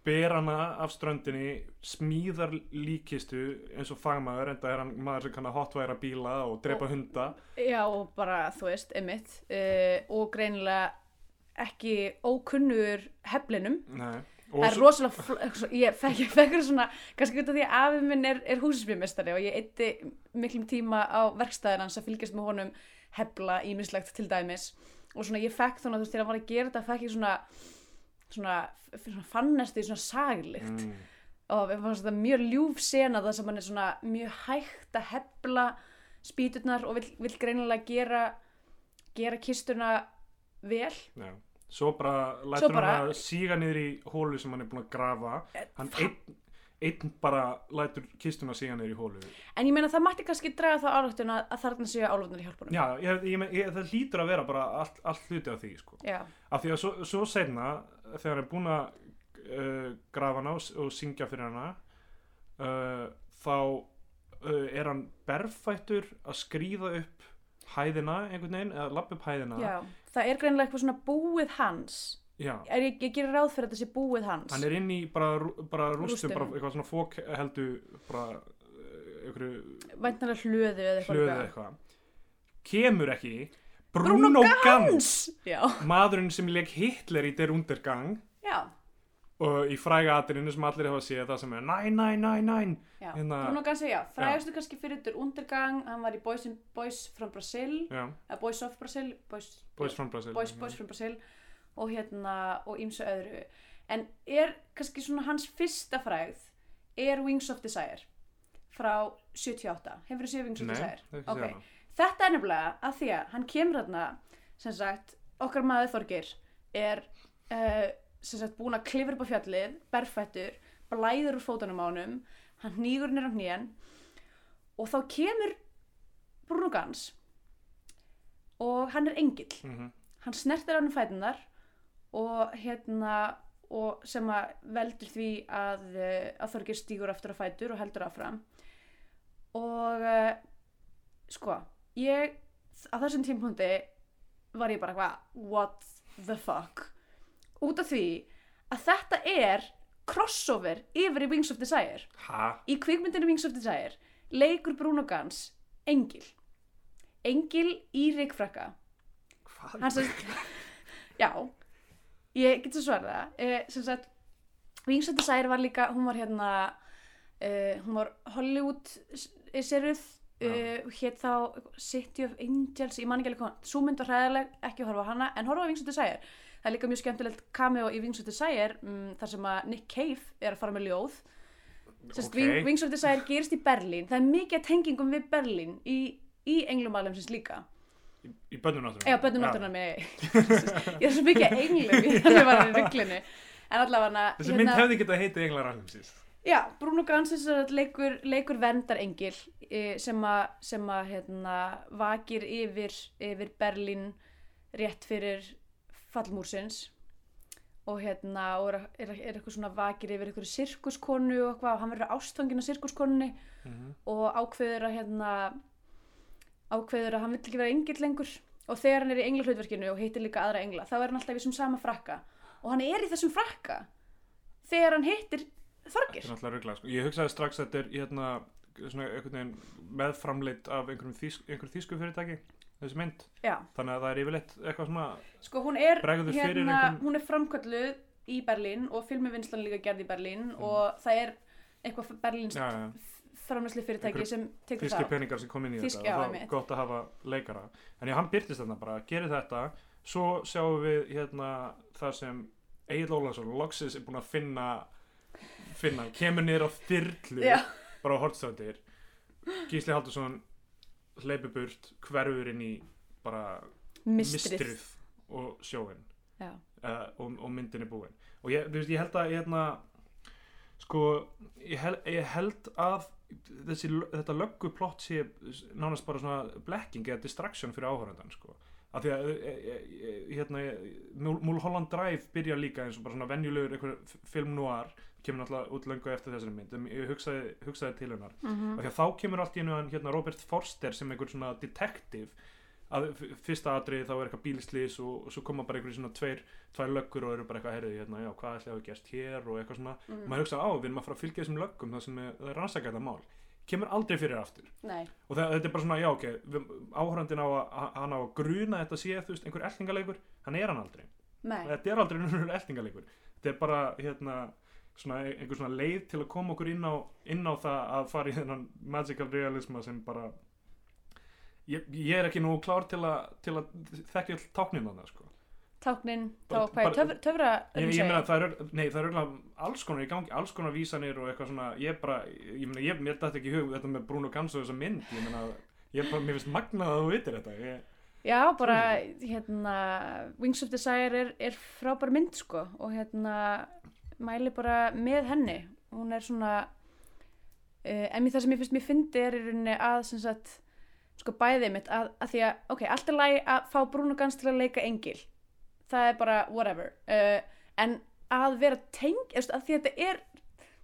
Speaker 3: ber hana af ströndinni smíðar líkistu eins og fagmaður enda er hann maður sem kann að hotværa bíla og drepa
Speaker 2: Og-
Speaker 3: hunda.
Speaker 2: Já og bara þú veist, emitt uh, og greinilega ekki ókunnugur heflinum.
Speaker 3: Nei.
Speaker 2: það er rosalega ég fekk, ég fekk hérna svona kannski út af því að afi minn er, er húsisbyrmestari og ég eitti miklum tíma á verkstæðin hans að fylgjast með honum hefla ímislegt til dæmis. Og svona ég fekk þannig að þú veist þegar hann var að gera þetta fekk ég svona svona, svona fannesti svona saglikt
Speaker 3: mm,
Speaker 2: og við fannst þetta mjög ljúf sena það sem hann er svona mjög hægt að hefla spýturnar og vill, vill greinilega gera gera kistuna vel
Speaker 3: já. svo bara lætur
Speaker 2: bara-
Speaker 3: hann að síga niður í hólu sem hann er búin að grafa
Speaker 2: Eh,
Speaker 3: hann einn, einn bara lætur kistuna síga niður í hólu
Speaker 2: En ég meina það mætti kannski draga þá álættun að, þarna séu álfarnir í hjálpunum.
Speaker 3: já, ég, ég, ég, það hlýtur að vera bara allt, allt hluti af því sko.
Speaker 2: Já.
Speaker 3: af því að svo, svo seinna þegar hann er búin að uh, grafa hana og, og syngja fyrir hana uh, þá uh, er hann berfættur að skríða upp hæðina einhvern veginn, eða lappa upp hæðina
Speaker 2: Já. Það er greinilega eitthvað svona búið hans.
Speaker 3: Já.
Speaker 2: Er, ég, ég gerir ráð fyrir að þetta sé búið hans.
Speaker 3: hann er inn í bara, bara rústum,
Speaker 2: Rústum.
Speaker 3: bara eitthvað svona fók heldur bara einhverju
Speaker 2: Væntanlega hlöðu eða eitthvað.
Speaker 3: eitthvað kemur ekki Bruno, Gans
Speaker 2: Já.
Speaker 3: maðurinn sem leik Hitler í Der Untergang
Speaker 2: Já.
Speaker 3: og í fræga atrinu sem allir hafa séð það sem er næ, næ, næ, næ
Speaker 2: Já.
Speaker 3: Hérna-
Speaker 2: Bruno Gansi, já. Frægastu kannski fyrir þetta Undergang, hann var í Boys, in, Boys from Brazil,
Speaker 3: Já,
Speaker 2: eða Boys of Brazil, Boys,
Speaker 3: Boys from Brazil
Speaker 2: Boys, Boys from Brazil og hérna, og ýmsu öðru. En er kannski svona hans fyrsta frægð, er Wings of Desire frá 78. Hefur þið séð Wings of
Speaker 3: Nei,
Speaker 2: Desire?
Speaker 3: það er ekki séð hana
Speaker 2: Þetta er nefnilega að því að hann kemur þarna, sem sagt, okkar maður Þorgir er uh, sem sagt búin að klifra upp á fjallið, berfættur, blæður úr fótunum á honum, hann hnýgur nýr á hnýjan og þá kemur Bruno Gans og hann er engill.
Speaker 3: Mhm.
Speaker 2: Hann snertir hann um fætunar og hérna og sem að veldur því að, eh, að Þorgir stígur aftur á fætur og heldur áfram og uh, sko, ég á þessum tímpúndi var ég bara eitthvað what the fuck? Út af því að þetta er crossover yfir í Wings of Desire.
Speaker 3: Ha?
Speaker 2: í kvikmyndinu Wings of Desire leikur Bruno Gans Engil. Engil í Ríkfrakka
Speaker 3: Hvað? [laughs]
Speaker 2: já, ég get svo svarða eh, sem sagt Wings of Desire var líka, hún var hérna eh, hún var Hollywood seruð uh, hétt þá City of Angels, ég man ekki alveg hvað svo mynd var hræðileg, ekki að horfa hana en horfa á Wings of Desire, það er líka mjög skemmtilegt cameo í Wings of Desire, um, þar sem að Nick Cave er að fara með ljóð. Sest,
Speaker 3: Ok.
Speaker 2: okay. Wings of Desire gerist í Berlín. Það er mikið tengingum við Berlín í, í englum alveg líka.
Speaker 3: Í, í bönnum náttúrulega
Speaker 2: Já, bönnum náttúrulega [laughs] með Ég er svo mikið englum í það [laughs] var í rugglinu En allavega
Speaker 3: Þessi mynd hefði getað heitið Englar Alheimsins
Speaker 2: Já, Bruno Gans leikur, leikur vendarengil eh, sem að sem að, hérna, vakir yfir, yfir Berlín rétt fyrir fallmúrsins. Og hérna og er, er, er eitthvað svona vakir yfir eitthvað sirkuskonu og eitthvað og hann verður ástfangin af sirkuskonunni
Speaker 3: Mhm.
Speaker 2: og ákveður að hérna ákveður að hann vill ekki vera engill lengur. Og þegar hann er í englahlutverkinu og hittir líka aðra engla þá er hann alltaf í þessum sama frakka. Og hann er í þessum frakka þegar hann hittir
Speaker 3: Þetta
Speaker 2: Þorgir
Speaker 3: er náttúrulega ruggla sko. Ég hugsaði strax að þetta er hérna, svona, einhvern veginn meðframleitt af einhverjum þýsk, einhver þýsku fyrirtæki þessi mynd,
Speaker 2: Já,
Speaker 3: þannig að það er yfirleitt eitthvað svona
Speaker 2: sko hún er
Speaker 3: Bregður fyrir
Speaker 2: hérna,
Speaker 3: einhverjum-
Speaker 2: hún er framkölluð í Berlín og filmivinnslan líka gerð í Berlín
Speaker 3: Mhm.
Speaker 2: og það er eitthvað Berlínst
Speaker 3: já, já,
Speaker 2: framlæslu fyrirtæki
Speaker 3: Einhver
Speaker 2: sem tekur
Speaker 3: þýski
Speaker 2: það
Speaker 3: peningar sem kom inn í
Speaker 2: Þýsk-
Speaker 3: þetta
Speaker 2: já,
Speaker 3: og þá
Speaker 2: einmitt.
Speaker 3: gott að hafa leikara. En já, hann byrtist þarna bara, gerir þetta. Svo sjáum við hérna það sem Egil Ólason loksins er búin að finna finna, kemur niður á þyrlu
Speaker 2: Já,
Speaker 3: bara á hortstöndir Gísli Haldursson hleypi burt, hverfur inn í bara
Speaker 2: mistrið,
Speaker 3: mistrið og sjóin uh, og, og myndin er búin. Og ég, veist, ég held að hérna, sko, ég held, ég held að þessi, þetta lögguplott sé nánast bara svona blekking eða distraction fyrir áhörðan sko. af því að e, e, e, hérna, Mul- Mulholland Drive byrjar líka eins og bara svona venjulegur film noir kemur náttúrulega út löngu eftir þessari mynd. En ég hugsaði, hugsaði til hennar. Af því að þá kemur allt í einu hann hérna Robert Forster sem einhver svona detektiv að fyrsta atriði þá er eitthvað bílslís og, og svo koma bara einhverjum svona tveir, tvær löggur og eru bara eitthvað herrið hérna, já, hvað ætli hafa gerst hér? og eitthvað svona,
Speaker 2: Mm.
Speaker 3: og maður hugsa á, við erum að fara að fylgja þessum löggum það sem er, er rannsaka þetta mál. Kemur aldrei fyrir aftur.
Speaker 2: Nei,
Speaker 3: og það, þetta er bara svona, já, ok áhörandin á að, hann á að gruna þetta sé, þú veist, einhver eltingaleikur, hann er hann aldrei.
Speaker 2: Nei.
Speaker 3: Þetta er aldrei [laughs] einhver eltingaleikur. Þetta er bara, hérna svona, einhver svona leið til að koma okkur inn á, inn á það að fara í þennan magical realisma sem bara ég, ég er ekki nú klár til að, til að þekkja all táknin að það, sko.
Speaker 2: Táknin, þá hvað er töfra, töfra
Speaker 3: ég, ég meina það er, nei, það er alls konar í gangi, alls konar vísanir og eitthvað svona ég bara, ég meina, ég, mér dætti ekki í hug þetta með Bruno Gans og þessa mynd, ég meina ég bara, mér finnst magnað að þú vitir þetta ég,
Speaker 2: Já, bara hérna Wings of Desire er, er frábær mynd sko og hérna mæli bara með henni. Hún er svona uh, en það sem ég finnst mér fyndi er í rauninni að sem sagt sko bæðið mitt að, að því að ok, allt er læg að fá Bruno Gans til að leika engil. Það er bara whatever. Uh, en að vera teng að því að þetta er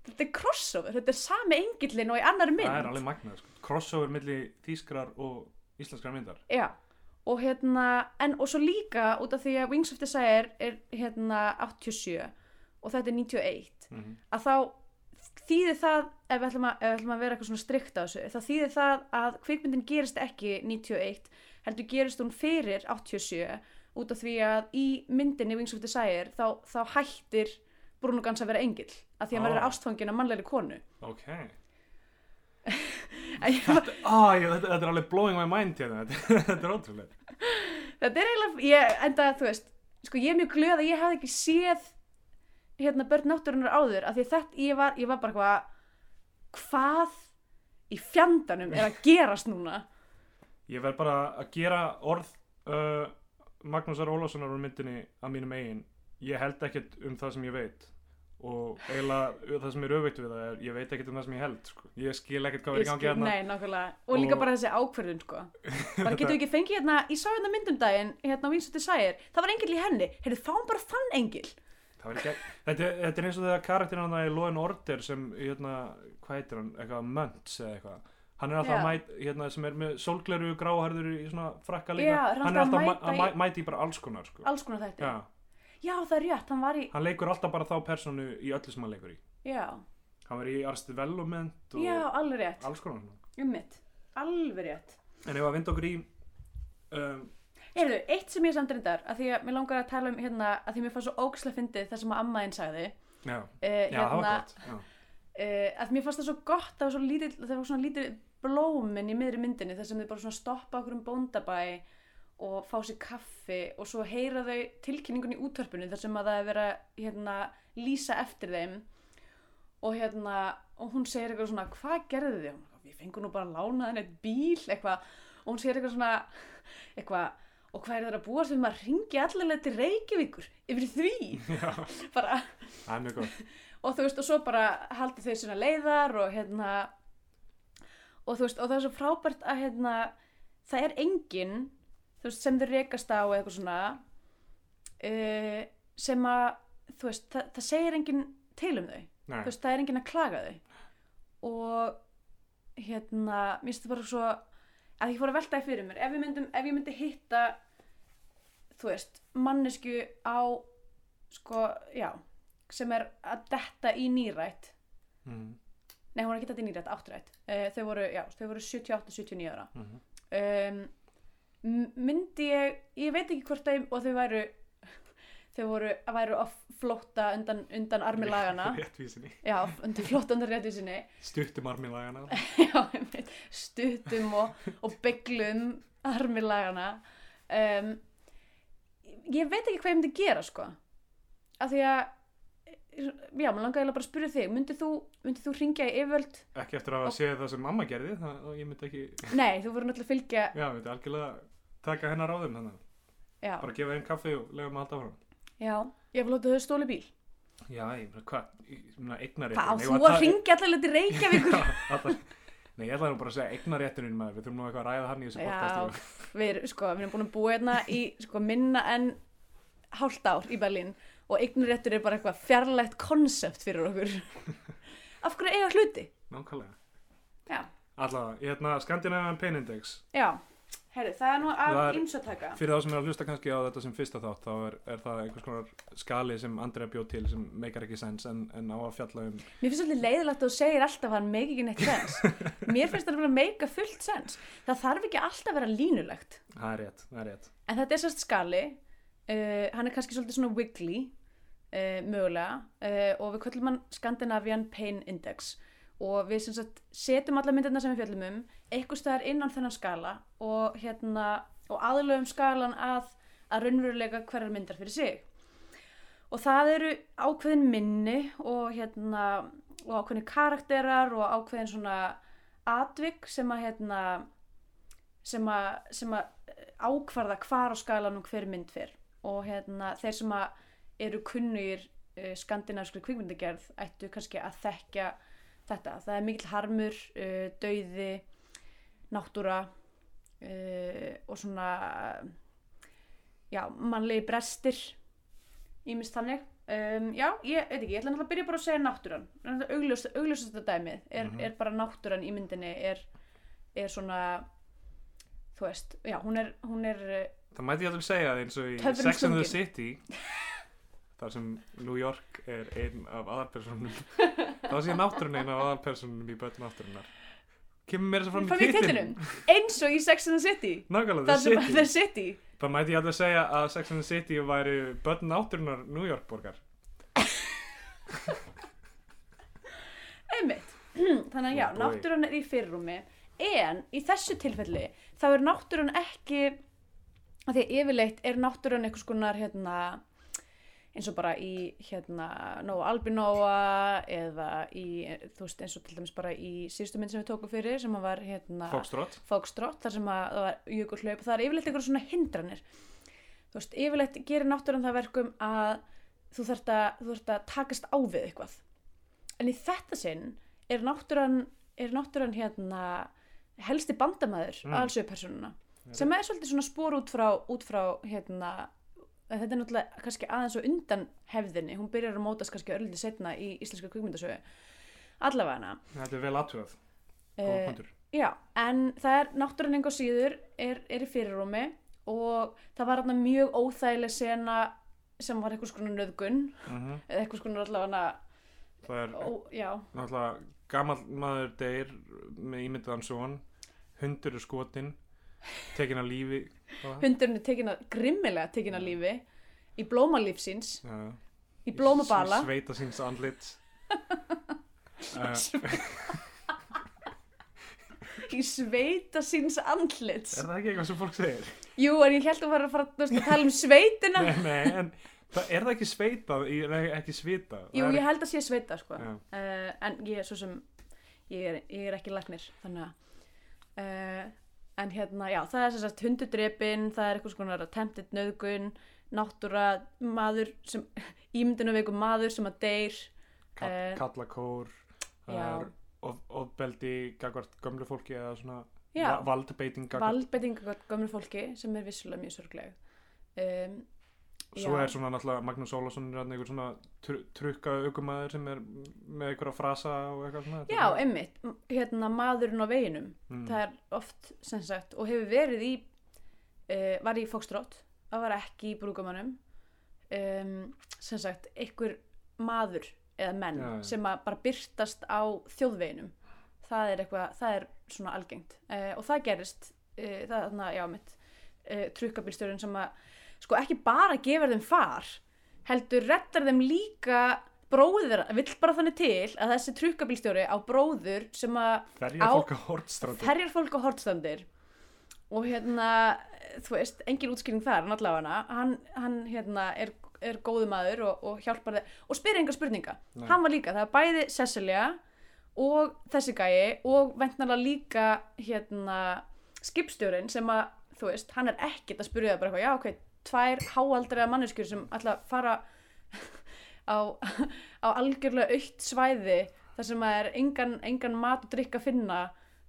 Speaker 2: þetta er crossover, þetta er sami engillin og í annari mynd
Speaker 3: það er alveg magnað sko. crossover milli þýskrar og íslenskrar myndar.
Speaker 2: Já, og hérna, en og svo líka út af því að Wings of Desire er hérna 87 og þetta er 91,
Speaker 3: mm -hmm.
Speaker 2: að þá þýðir það, ef við ætlum að, ef við ætlum að vera eitthvað svona strikt á þessu, þá þýðir það að kvikmyndin gerist ekki 91, heldur gerist hún fyrir 87 út af því að í myndinni Wings of Desire þá, þá hættir Bruno Gans að vera engil, að því að
Speaker 3: Ó.
Speaker 2: maður er ástfangin af mannlegri konu.
Speaker 3: ok [laughs] þetta, ah, ég, þetta, þetta er alveg blowing my mind hérna. þetta, [laughs] þetta er ótrúlega
Speaker 2: þetta er eiginlega, ég, enda þú veist sko ég er mjög glöð að ég hafði ekki séð hérna börn náttúrunar áður af því að þetta, ég var, ég var bara hvað hvað í fjandanum er að [laughs] gerast núna?
Speaker 3: Ég verð bara að gera orð uh, Magnúsar Ólafssonar úr myndinni að mínum eigin. Ég held ekkert um það sem ég veit. Og eiginlega það sem er öfveitt við það er ég veit ekkert um það sem ég held sko. ég skil ekkert hvað er í gangi hérna.
Speaker 2: nei, nákvæmlega, og líka
Speaker 3: Og-
Speaker 2: bara þessi ákverðun sko. [laughs] bara getum við ekki fengið hérna ég sá hérna myndum daginn, hérna á of Desire. Það var engil í henni, heyrðu, fáum bara þann engil
Speaker 3: þetta, er- þetta er eins og þegar karakterinn hann í Law and Order sem, hérna, hvað heitir hann, eitthvað Muntz eða eitthvað. Hann er alltaf að mæta, hérna, sem er með sólgleru gráharður í svona frakka líka.
Speaker 2: Já, er hann
Speaker 3: er
Speaker 2: alltaf að mæta
Speaker 3: mæta, í bara alls konar, sko.
Speaker 2: alls konar þætti,
Speaker 3: Já,
Speaker 2: já það er rétt, hann var í
Speaker 3: hann leikur alltaf bara þá personu í öllu sem hann leikur í.
Speaker 2: já,
Speaker 3: Hann var í Arrested Development og
Speaker 2: já, alveg rétt
Speaker 3: alls konar.
Speaker 2: ummitt, alveg rétt
Speaker 3: En ef að vinda okkur í, um,
Speaker 2: Heyrðu, eitt sem ég samt reyndar, að því að mér langar að tala um hérna, að því mér fannst svo ógislega fyndið það sem að ammaðinn sagði,
Speaker 3: já,
Speaker 2: uh,
Speaker 3: já, það var
Speaker 2: hérna,
Speaker 3: gott.
Speaker 2: Uh, að mér fannst það svo gott, það var svo lítill, það var svona lítill blómin í miðri myndinni, þar sem þau bara svona stoppa okkur um bóndabæ og fá sér kaffi og svo heyra þau tilkynningun í útvarpinu þar sem að það er verið að hérna, lýsa eftir þeim og hérna, og hún segir eitthvað svona, hvað gerðu þið? Við fengum nú bara að lána þenni eitt bíl, eitthvað, og hún segir eitthvað svona, eitthvað, og hvað er það að búast við maður ringi allavega til Reykjavíkur? Yfir því, [laughs] bara, [laughs] og þú veist, og svo bara haldi þau svona leiðar og hérna, og þú veist, og það er svo frábært að hérna, það er enginn, þú veist, sem þau rekast á eitthvað svona, uh, sem að, þú veist, það, það segir enginn til um þau.
Speaker 3: Nei,
Speaker 2: þú veist, það er enginn að klaga þau. Og hérna, mér finnst það bara svo að ég fór að velta það fyrir mér. Ef myndum, ef ég myndi hitta þú veist, mannesku á sko, já sem er að detta í nýrætt.
Speaker 3: Mm,
Speaker 2: nei, hún er ekki detta í nýrætt, áttrætt uh, þau voru, já, þau voru 78-79 ára.
Speaker 3: Mm,
Speaker 2: um, m- myndi ég ég veit ekki hvort þau, og þau væru þau voru, væru að flótta undan, undan armi lagana [laughs]
Speaker 3: réttvísinni.
Speaker 2: Já, undir flott undir réttu
Speaker 3: Stuttum armilagana. [laughs]
Speaker 2: Já, stuttum og, og byglum armilagana um, Ég veit ekki hvað ég myndi gera sko af því að já, maður langaði bara að spyrja þig myndið þú, myndi þú ringja í yfirvöld
Speaker 3: Ekki eftir að
Speaker 2: Og-
Speaker 3: segja það sem mamma gerði, það, og ég myndi ekki,
Speaker 2: Nei, þú voru náttúrulega að fylgja
Speaker 3: já, ég myndi algjörlega taka hennar.
Speaker 2: Já,
Speaker 3: Bara gefa einn kaffi og lega maður alltaf frá.
Speaker 2: Já ég vil láta þau stóli bíl
Speaker 3: Já, ég meina, hvað, ég meina, eignaréttur.
Speaker 2: Hvað, þú að ringja allavega til Reykjavíkur
Speaker 3: alltaf. Nei, ég ætlaði nú bara að segja eignarétturinn maður, við þurfum nú eitthvað að ræða hann í þessu
Speaker 2: Já,
Speaker 3: podcasti.
Speaker 2: við, erum, sko, við erum búin að búa hérna í sko, minna en hálft ár í Berlín og eignuréttur er bara eitthvað fjarlægt konsept fyrir okkur [laughs] af hverju eiga hluti
Speaker 3: Nákvæmlega.
Speaker 2: já,
Speaker 3: Allavega, hérna, Scandinavian Pain Index.
Speaker 2: já, herru, það er nú af
Speaker 3: er-
Speaker 2: ymsa taka
Speaker 3: Fyrir þá sem er að hlusta kannski á þetta sem fyrsta þátt, þá er, er það einhvers konar skali sem Andrea bjóð til sem meikar ekki sens en, en á að fjalla um
Speaker 2: mér finnst alltaf leiðilegt að þú segir alltaf að hann meik ekki neitt sens. [laughs] Mér finnst það að meika fullt sens. Það þarf ekki alltaf að vera línulegt.
Speaker 3: Það er rétt, það er rétt.
Speaker 2: en þetta er sérst skali. Uh, hann er kannski svolítið svona wiggly uh, mögulega. Uh, og við köllum hann Scandinavian Pain Index og við sagt setjum alla myndirna sem við fjöllum um eitthvað staðar innan þennan skala og hérna og aðlöfum skalan að að raunveruleika hverjar myndar fyrir sig. Og það eru ákveðin minni og hérna og ákveðin karakterar og ákveðin svona atvik sem að hérna sem að, að ákvarða hvar á skalanum hver mynd fyrr og hérna þeir sem að eru kunnugir uh, skandinavskri kvikmyndagerð ættu kannski að þekkja þetta. Það er mikill harmur, uh, dauði, náttúra uh, og svona já, mannlegi brestir ímist þannig. Um, já, ég veit ekki, ég ætla náttúrulega að byrja bara að segja náttúran. Augljósast þetta dæmið er,
Speaker 3: Mhm.
Speaker 2: er bara náttúran í myndinni er, er svona þú veist, já, hún er, hún er uh,
Speaker 3: Það mæti ég alveg segja eins og í Sex and the. City [laughs] þar sem New York er einn af aðalpersonum [laughs] þá sé náttúrun einn af aðalpersonum í börn náttúrunar kemur mér þess að fram
Speaker 2: Fram
Speaker 3: í titlinum.
Speaker 2: eins og í Sex and the City.
Speaker 3: Nákvæmlega, The City. Það mæti ég alveg segja að Sex and the City væri börn náttúrunar New York borgar. [laughs]
Speaker 2: Einmitt. Þannig að já,
Speaker 3: Oh boy.
Speaker 2: náttúran er í fyrirrúmi. En í þessu tilfelli þá er náttúran ekki að því að yfirleitt er náttúran einhvers konar hérna eins og bara í hérna Nóa Albinóa eða í, þú veist, eins og til dæmis bara í síðustu mynd sem við tókum fyrir sem að var hérna
Speaker 3: Foxtrot,
Speaker 2: þar sem að það var jökulhlaup það er yfirleitt einhver svona hindranir þú veist, yfirleitt gerir náttúran það verkum að þú þarft að, að takast á við eitthvað en í þetta sinn er er náttúran hérna helsti bandamæður
Speaker 3: Mm.
Speaker 2: mm. aðalsögupersonuna sem er svolítið svona spór út frá, út frá hérna en þetta er náttúrulega kannski aðeins og undan hefðinni, hún byrjar að mótast kannski örlítið setna í íslenska kvikmyndasögu. Allavega hana
Speaker 3: Þetta er vel aðtöðað Góð
Speaker 2: Eh,
Speaker 3: punktur.
Speaker 2: Já, en það er náttúrulega enga síður er, er í fyrirrúmi og það var hérna mjög óþægileg sena sem var eitthvað skona nöðgun
Speaker 3: Mhm.
Speaker 2: eða eitthvað skona allavega
Speaker 3: Það er
Speaker 2: ó,
Speaker 3: náttúrulega gamall maður deyr með ímyndaðan son. Hundur er skotin tekin að lífi [laughs]
Speaker 2: hundurinn er tekin að grimmilega tekin að lífi í blómalífsins
Speaker 3: Já.
Speaker 2: í blómabala
Speaker 3: sveita síns andlit uh, [laughs]
Speaker 2: í sveita síns andlits.
Speaker 3: Er það ekki eitthvað sem fólk segir?
Speaker 2: Jú, en ég held að vera að fara að tala um sveitina.
Speaker 3: Nei, nei, en það, er það ekki sveitað ekki svita
Speaker 2: Jú, ég held að sé sveita sko. Uh, en ég er svo sem ég er, ég er ekki læknir þannig að uh, en hérna, já, það er sagt hundudrepin, það er eitthvað svona attempted nöðgun, náttúra maður sem, [laughs] ímyndinu veikum maður sem að deyr
Speaker 3: kall,
Speaker 2: eh,
Speaker 3: kallakór ofbeldi gagvart gömlu fólki eða svona
Speaker 2: Já.
Speaker 3: va- valdbeiting gagvart
Speaker 2: valdbeitinga gömur fólki sem er vissulega mjög sorgleg um,
Speaker 3: Svo
Speaker 2: já.
Speaker 3: er svona náttúrulega Magnús er þarna einhver svona tr trukka aukumæður sem er með einhverja frasa og eitthvað svona
Speaker 2: já, einmitt, m- hérna maðurinn á veginum.
Speaker 3: Mm.
Speaker 2: það er oft sem sagt og hefur verið í uh, var í Foxtrot, það var ekki í brúkumannum um, sem sagt einhver maður eða menn
Speaker 3: Já,
Speaker 2: sem bara byrtast á þjóðveginum. Það er eitthvað, það er svona algengt. Uh, og það gerist uh, það er þarna, já mitt trukkabílstjórinn sem að sko ekki bara gefur þeim far heldur rettar þeim líka bróður, vill bara þannig til að þessi trukkabílstjóri á bróður sem að ferjar fólk á hortstandir og hérna þú veist, engin útskýring þar en allavega hann, hann hérna er, er góðu maður og, og hjálpar þeim. Og spyr enga spurninga,
Speaker 3: Nei.
Speaker 2: hann var líka það er bæði Cecilia og þessi gæi og ventnalega líka hérna skipstjórin sem að þú veist, hann er ekkert að spyrja það bara eitthvað, já ok, tvær háaldriða manneskjur sem ætla að fara á, á algjörlega aukt svæði þar sem að er engan, engan mat og drikk að finna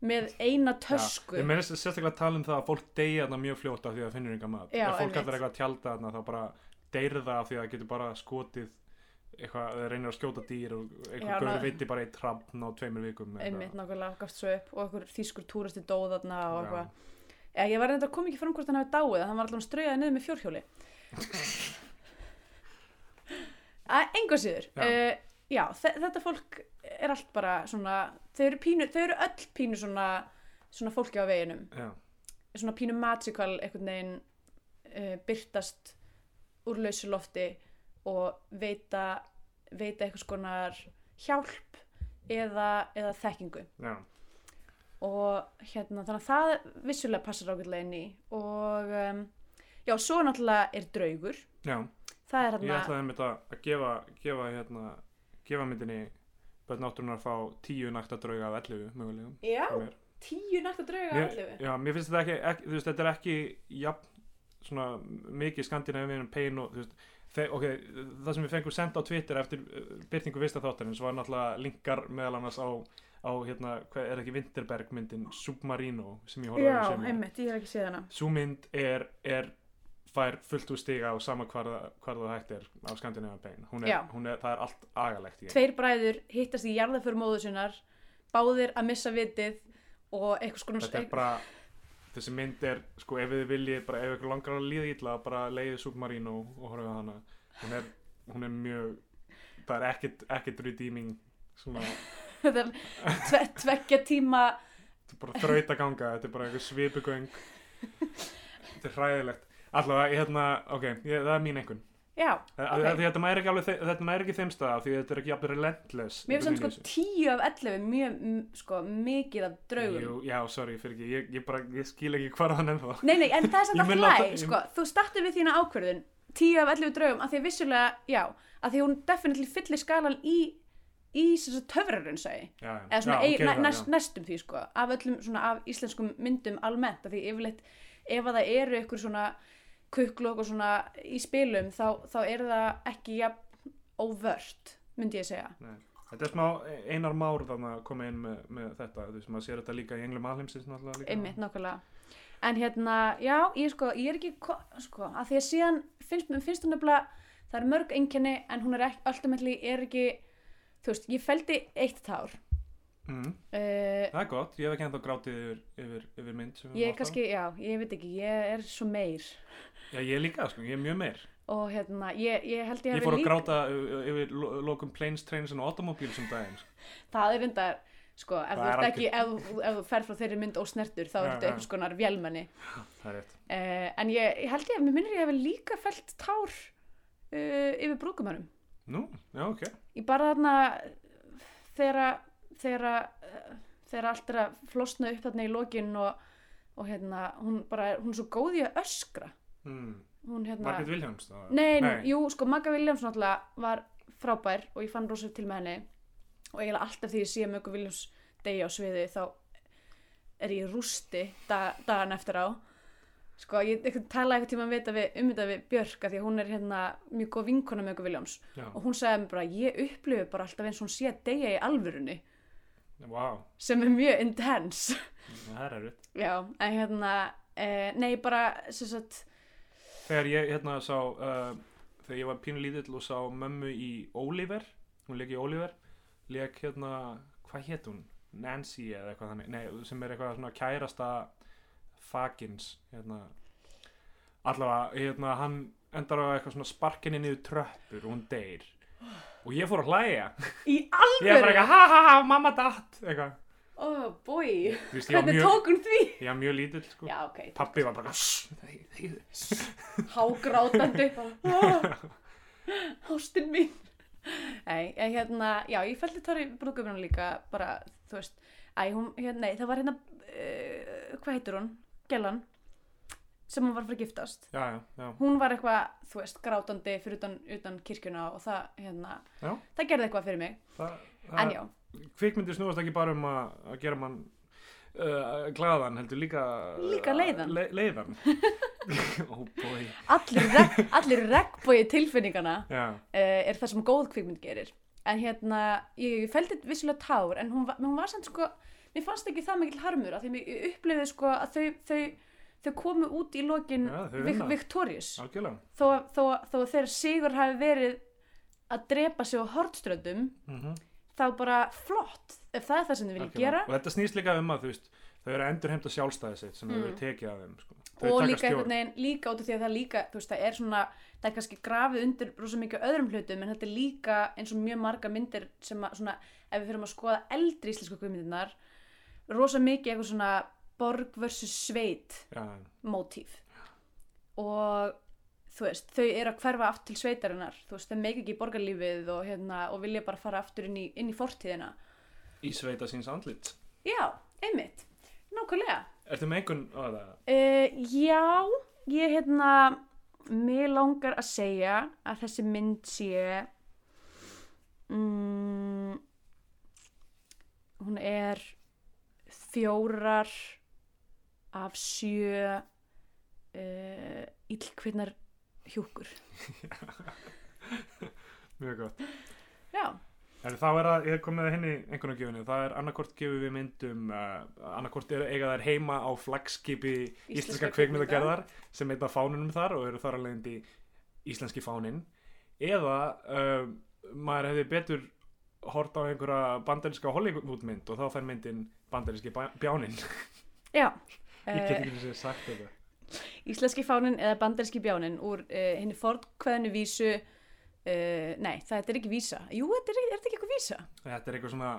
Speaker 2: með eina tösku
Speaker 3: Ég meina sérstaklega að tala um það að fólk deyja þarna mjög fljótt af því að það finnur enga mat
Speaker 2: Já,
Speaker 3: Ef fólk ætlar eitthvað að tjálta þarna þá bara deyrir það því að það getur bara skotið eitthvað, það reynir að skjóta dýr og
Speaker 2: Já,
Speaker 3: gaur
Speaker 2: ná-
Speaker 3: veitir bara eitt trafn á tveimur vikum
Speaker 2: einmitt
Speaker 3: eitthvað.
Speaker 2: nákvæmlega gafst svo upp og einhver þýskur túristi dóð þarna og
Speaker 3: Já.
Speaker 2: eitthvað Já, ég var reynda að koma ekki fram hvort hann hafi dáið hann var alltaf strauðað niður með fjórhjóli. Að engu síður.
Speaker 3: Já.
Speaker 2: já, já þe- þetta fólk er allt bara svona þau eru, pínu, þau eru öll pínu svona svona fólki á veginum.
Speaker 3: Já,
Speaker 2: svona pínu magical einhvern veginn uh, byrtast úr lausu lofti og veita veita eitthvað skonar hjálp eða, eða þekkingu.
Speaker 3: Já,
Speaker 2: og hérna þannig að það vissulega passar ágætlega inn í. Og um, já, svo náttúrulega er draugur.
Speaker 3: Já.
Speaker 2: Það er
Speaker 3: Ég
Speaker 2: hérna
Speaker 3: ætlaði einmitt að að gefa, gefa hérna, gefa myndinni Börn náttúrunar að fá tíu nakta drauga af 11 mögulegum
Speaker 2: já, tíu nakta drauga
Speaker 3: mér,
Speaker 2: allavega
Speaker 3: já, mér finnst þetta ekki, ekki þú veist, þetta er ekki jafn svona mikið skandinavíum pein og þú veist, þe ok, það sem við fengum senda á Twitter eftir uh, byrtingu fyrsta þáttarins var náttúrulega linkar meðal annars á, á hérna, hvað er ekki Winterberg myndin Submarino sem ég í
Speaker 2: já,
Speaker 3: sumar.
Speaker 2: einmitt, ég hef ekki séð hana.
Speaker 3: Sú mynd er, er fær fullt úr stiga á sama hvar, hvar það hægt er á er, hún er, það er allt agalegt
Speaker 2: tveir bræður hittast í jarðaför móður sinnar báðir að missa vitið og eitthvað skona
Speaker 3: þetta er bara þessi mynd er, sko, ef þið viljið bara, ef ykkur langar að líða illa, bara leiðið Submarino og horfið á hana. Hún er, hún er mjög það er ekkit, ekkit redeeming svona,
Speaker 2: þetta er tve, tveggja tíma
Speaker 3: þetta er bara þraut að ganga þetta er bara eitthvað svipugöng. Þetta er hræðilegt. Allavega, hérna, ok, ég, það er mín einhvern
Speaker 2: já,
Speaker 3: okay.
Speaker 2: ok.
Speaker 3: þetta næri ekki alveg, þe- þetta næri ekki þeim stað því þetta er ekki jafnir relentless
Speaker 2: mér finnst sko. 10 af 11 mjög, sko, mikið af draugum.
Speaker 3: Jú, já, sorry, fyrir ekki, ég, ég bara, ég skil ekki hvað hann ennþá
Speaker 2: Nei, nei, en það er [laughs] samt
Speaker 3: láta- ég-
Speaker 2: sko, þú startur við þína ákvörðun 10 af 11 draugum, af því að vissulega, já af því hún definitely fyllir skalan í í þess að töfrarun segi
Speaker 3: já,
Speaker 2: eða svona
Speaker 3: já,
Speaker 2: ja,
Speaker 3: ok, það,
Speaker 2: næst, næstum því sko af öllum svona af íslenskum myndum almennt af því yfirleitt ef að það eru ykkur svona kukklokk og svona í spilum þá, þá er það ekki jafn óvört myndi ég segja.
Speaker 3: Nei. Þetta er smá einar már þannig að koma inn með, með þetta, þú veist, maður sér þetta líka í englum alheimsins
Speaker 2: einmitt nákvæmlega. En hérna, já, ég sko, ég er ekki ko- sko, að því að síðan finnst, mér finnst hún nefnilega, það er mörg einkenni en hún er ekki, ultimately er ekki þú veist, ég feldi eitt tár
Speaker 3: Mm,
Speaker 2: uh,
Speaker 3: það er gott, ég hef ekki ennþá grátið yfir, yfir, yfir mynd
Speaker 2: ég
Speaker 3: á.
Speaker 2: kannski, já, ég veit ekki ég er svo meir
Speaker 3: Já, ég líka, sko, ég er mjög meir.
Speaker 2: og hérna, ég, ég held ég
Speaker 3: Ég
Speaker 2: hafi
Speaker 3: fór að
Speaker 2: líka
Speaker 3: gráta yfir, yfir lo- lokum planes, trains and automobiles um daginn. Sko.
Speaker 2: það er reyndar, sko, ef
Speaker 3: Það
Speaker 2: þú
Speaker 3: er
Speaker 2: ert ekki ef, ef þú ferð frá þeirri mynd ósnertur þá
Speaker 3: Já,
Speaker 2: er þetta
Speaker 3: já.
Speaker 2: einhvers konar
Speaker 3: rétt.
Speaker 2: uh, en ég, ég held ég, mér minnir ég hef líka felt tár uh, yfir brúkumannum
Speaker 3: Nú, já, ok.
Speaker 2: ég bara þarna þegar allt er að flosna upp þarna í lokin og, og hérna hún bara, hún er svo góð í að öskra.
Speaker 3: Mm.
Speaker 2: hún hérna
Speaker 3: Margaret Williams, það
Speaker 2: Nei, nei, jú, sko Magga Williams náttúrulega var frábær og ég fann rosa til með henni. Og eiginlega alltaf því ég sé Magga Williams degi á sviði þá er ég rústi dag, dagan eftir á sko, ég eitthvað, tala eitthvað tíma við, við, um þetta við Björk af því að hún er hérna mjög góð vinkona með Williams.
Speaker 3: Já,
Speaker 2: og hún sagði mér bara, ég upplifi bara alltaf eins og hún sé að deyja í alvörunni.
Speaker 3: Wow,
Speaker 2: sem er mjög intense.
Speaker 3: Það er erfitt.
Speaker 2: já, en hérna eh, nei, bara, sagt
Speaker 3: Þegar ég hérna sá, uh, þegar ég var pínu lítill og sá mömmu í Oliver, hún leik í Oliver, leik hérna, hvað hétt hún? Nancy eða eitthvað þannig, nei, sem er eitthvað svona kærasta Fagins, hérna, allavega, hérna, hann endar á eitthvað svona sparkinni niður tröppur og hún deyr. Og ég fór að hlæja.
Speaker 2: í [laughs]
Speaker 3: Ég er bara
Speaker 2: alvöru,
Speaker 3: eitthvað, ha ha ha, mamma datt, eitthvað.
Speaker 2: oh boy
Speaker 3: ég var
Speaker 2: hvernig
Speaker 3: mjög,
Speaker 2: tók hún því?
Speaker 3: ég var mjög lítill, sko.
Speaker 2: já, ok,
Speaker 3: Pappi var bara, [laughs]
Speaker 2: hágrátandi bara, "Ah, [laughs] ástin mín Nei, hérna, já, ég fældi þar í brúðgöfuna líka bara, þú veist, æ, hún, hérna, nei, það var hérna, uh, hvað heitir hún, Gellan, sem hún var fyrir að giftast.
Speaker 3: Já, já, já.
Speaker 2: Hún var eitthvað, þú veist, grátandi fyrir utan, utan kirkjuna og það, hérna, það gerði eitthvað fyrir mig.
Speaker 3: Það,
Speaker 2: En já,
Speaker 3: kvikmyndir snúast ekki bara um að, að gera mann uh, glaðan heldur líka
Speaker 2: Líka leiðan.
Speaker 3: le, leiðan [laughs] oh boy
Speaker 2: allir, reg, allir regnbói tilfinningana uh, er það sem góð kvikmynd gerir en hérna, ég, ég fældi vissulega tár en hún, hún var samt sko mér fannst ekki það mikil harmur af því mér upplifði sko að þau, þau, þau komu út í lokin
Speaker 3: þau
Speaker 2: Vic,
Speaker 3: vinna.
Speaker 2: Victorious þó, þó, þó að þeirra sigur hafi verið að drepa sig á hortströndum
Speaker 3: mm
Speaker 2: þá bara flott ef það er það sem þau vilja gera
Speaker 3: og þetta snýst líka um að þú veist þau eru að endurheimta sjálfstæði sitt sem
Speaker 2: Mm.
Speaker 3: hefur verið tekið af þeim sko. Þau
Speaker 2: og líka einhvern veginn líka út af því að það líka þú veist það er svona það er kannski grafið undir rosa mikið öðrum hlutum en þetta er líka eins og mjög marga myndir sem að svona ef við fyrir að skoða eldri íslensku kvikmyndirnar rosa mikið eitthvað svona borg versus sveit
Speaker 3: já,
Speaker 2: mótíf. Og þú veist þau eru að hverfa aftur til sveitarinnar. Þú veist þau meik ekki borgarlífið og, hérna, og vilja bara fara aftur inn í, inn í fortíðina.
Speaker 3: Í sveita síns andlit.
Speaker 2: Já, einmitt, nákvæmlega.
Speaker 3: Ertu einhvern á það?
Speaker 2: Uh, já, ég hérna, mér langar að segja að þessi mynd sé, mm, hún er fjórar af sjö uh, illkvinnar hjúkur [laughs]
Speaker 3: mjög gott.
Speaker 2: Já,
Speaker 3: En þá er að, ég komið að henni einhvern gjöfinu, það er annarkort gefið við myndum, uh, annarkort er, eiga þær heima á flagskipi íslenska
Speaker 2: Íslenska
Speaker 3: kveikmyndagerðar sem einna fánunum þar og eru þar að leiðandi íslenski fánin eða uh, maður hefði betur hort á einhverja bandaríska Hollywoodmynd og þá fær myndin bandaríski bjáninn.
Speaker 2: já.
Speaker 3: Ég get ekki þessi sagt þetta.
Speaker 2: íslenski fánin eða banderski bjánin úr uh, henni fordkveðinu vísu uh, nei, það er ekki vísa jú, þetta er, er þetta ekki eitthvað vísa
Speaker 3: Þetta er eitthvað svona,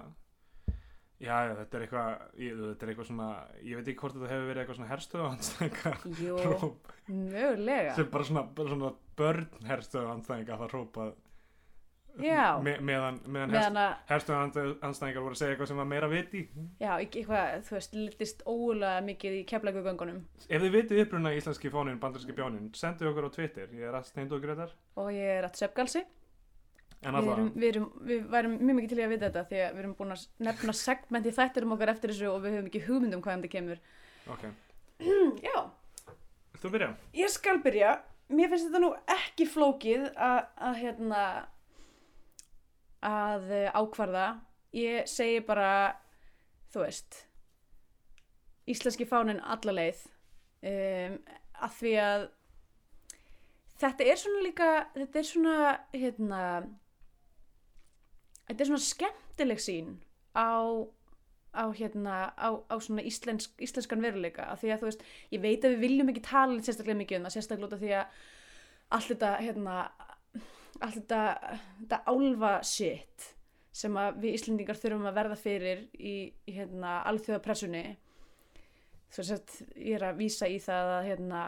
Speaker 3: já, þetta er eitthvað, ég, þetta er eitthvað svona, ég veit ekki hvort þetta hefur verið eitthvað svona herstöðu anstæðinga
Speaker 2: jú, [laughs] mögulega
Speaker 3: sem bara svona, bara svona börn herstöðu anstæðinga að það hrópað. Me, meðan, meðan,
Speaker 2: meðan að
Speaker 3: herstöðu anstæðingar voru að segja eitthvað sem var meira viti
Speaker 2: Já, eitthvað, þú veist, litist ólega mikið í keflagugöngunum
Speaker 3: ef þið vitið uppruna íslenski fánin, bandarinski bjánin sendu okkur á Twitter, ég er að steindu og
Speaker 2: ég er að söpgalsi.
Speaker 3: en
Speaker 2: Við, við, við værum mjög mikið til í að vita þetta því að við erum búin að nefna segment í þættirum okkar eftir þessu og við höfum ekki hugmynd um hvaðan þetta kemur.
Speaker 3: ok, [clears throat]
Speaker 2: Já,
Speaker 3: þú byrja
Speaker 2: ég skal byrja. Mér finnst þetta nú ekki flókið að, að hérna, að eh, ákvarða. Ég segi bara, þú veist, íslenski fánin alla leið um, að því að þetta er svona líka þetta er svona hérna þetta er svona skemmtileg sín á á hérna á, á svona íslensk, íslenskan veruleika af því að þú veist, ég veit að við viljum ekki tala sérstaklega mikið um það, sérstaklega út af því að allt þetta hérna allt þetta, þetta álfa shit sem við Íslendingar þurfum að verða fyrir í, í hérna alþjóðapressunni. Ég er að vísa í það að hérna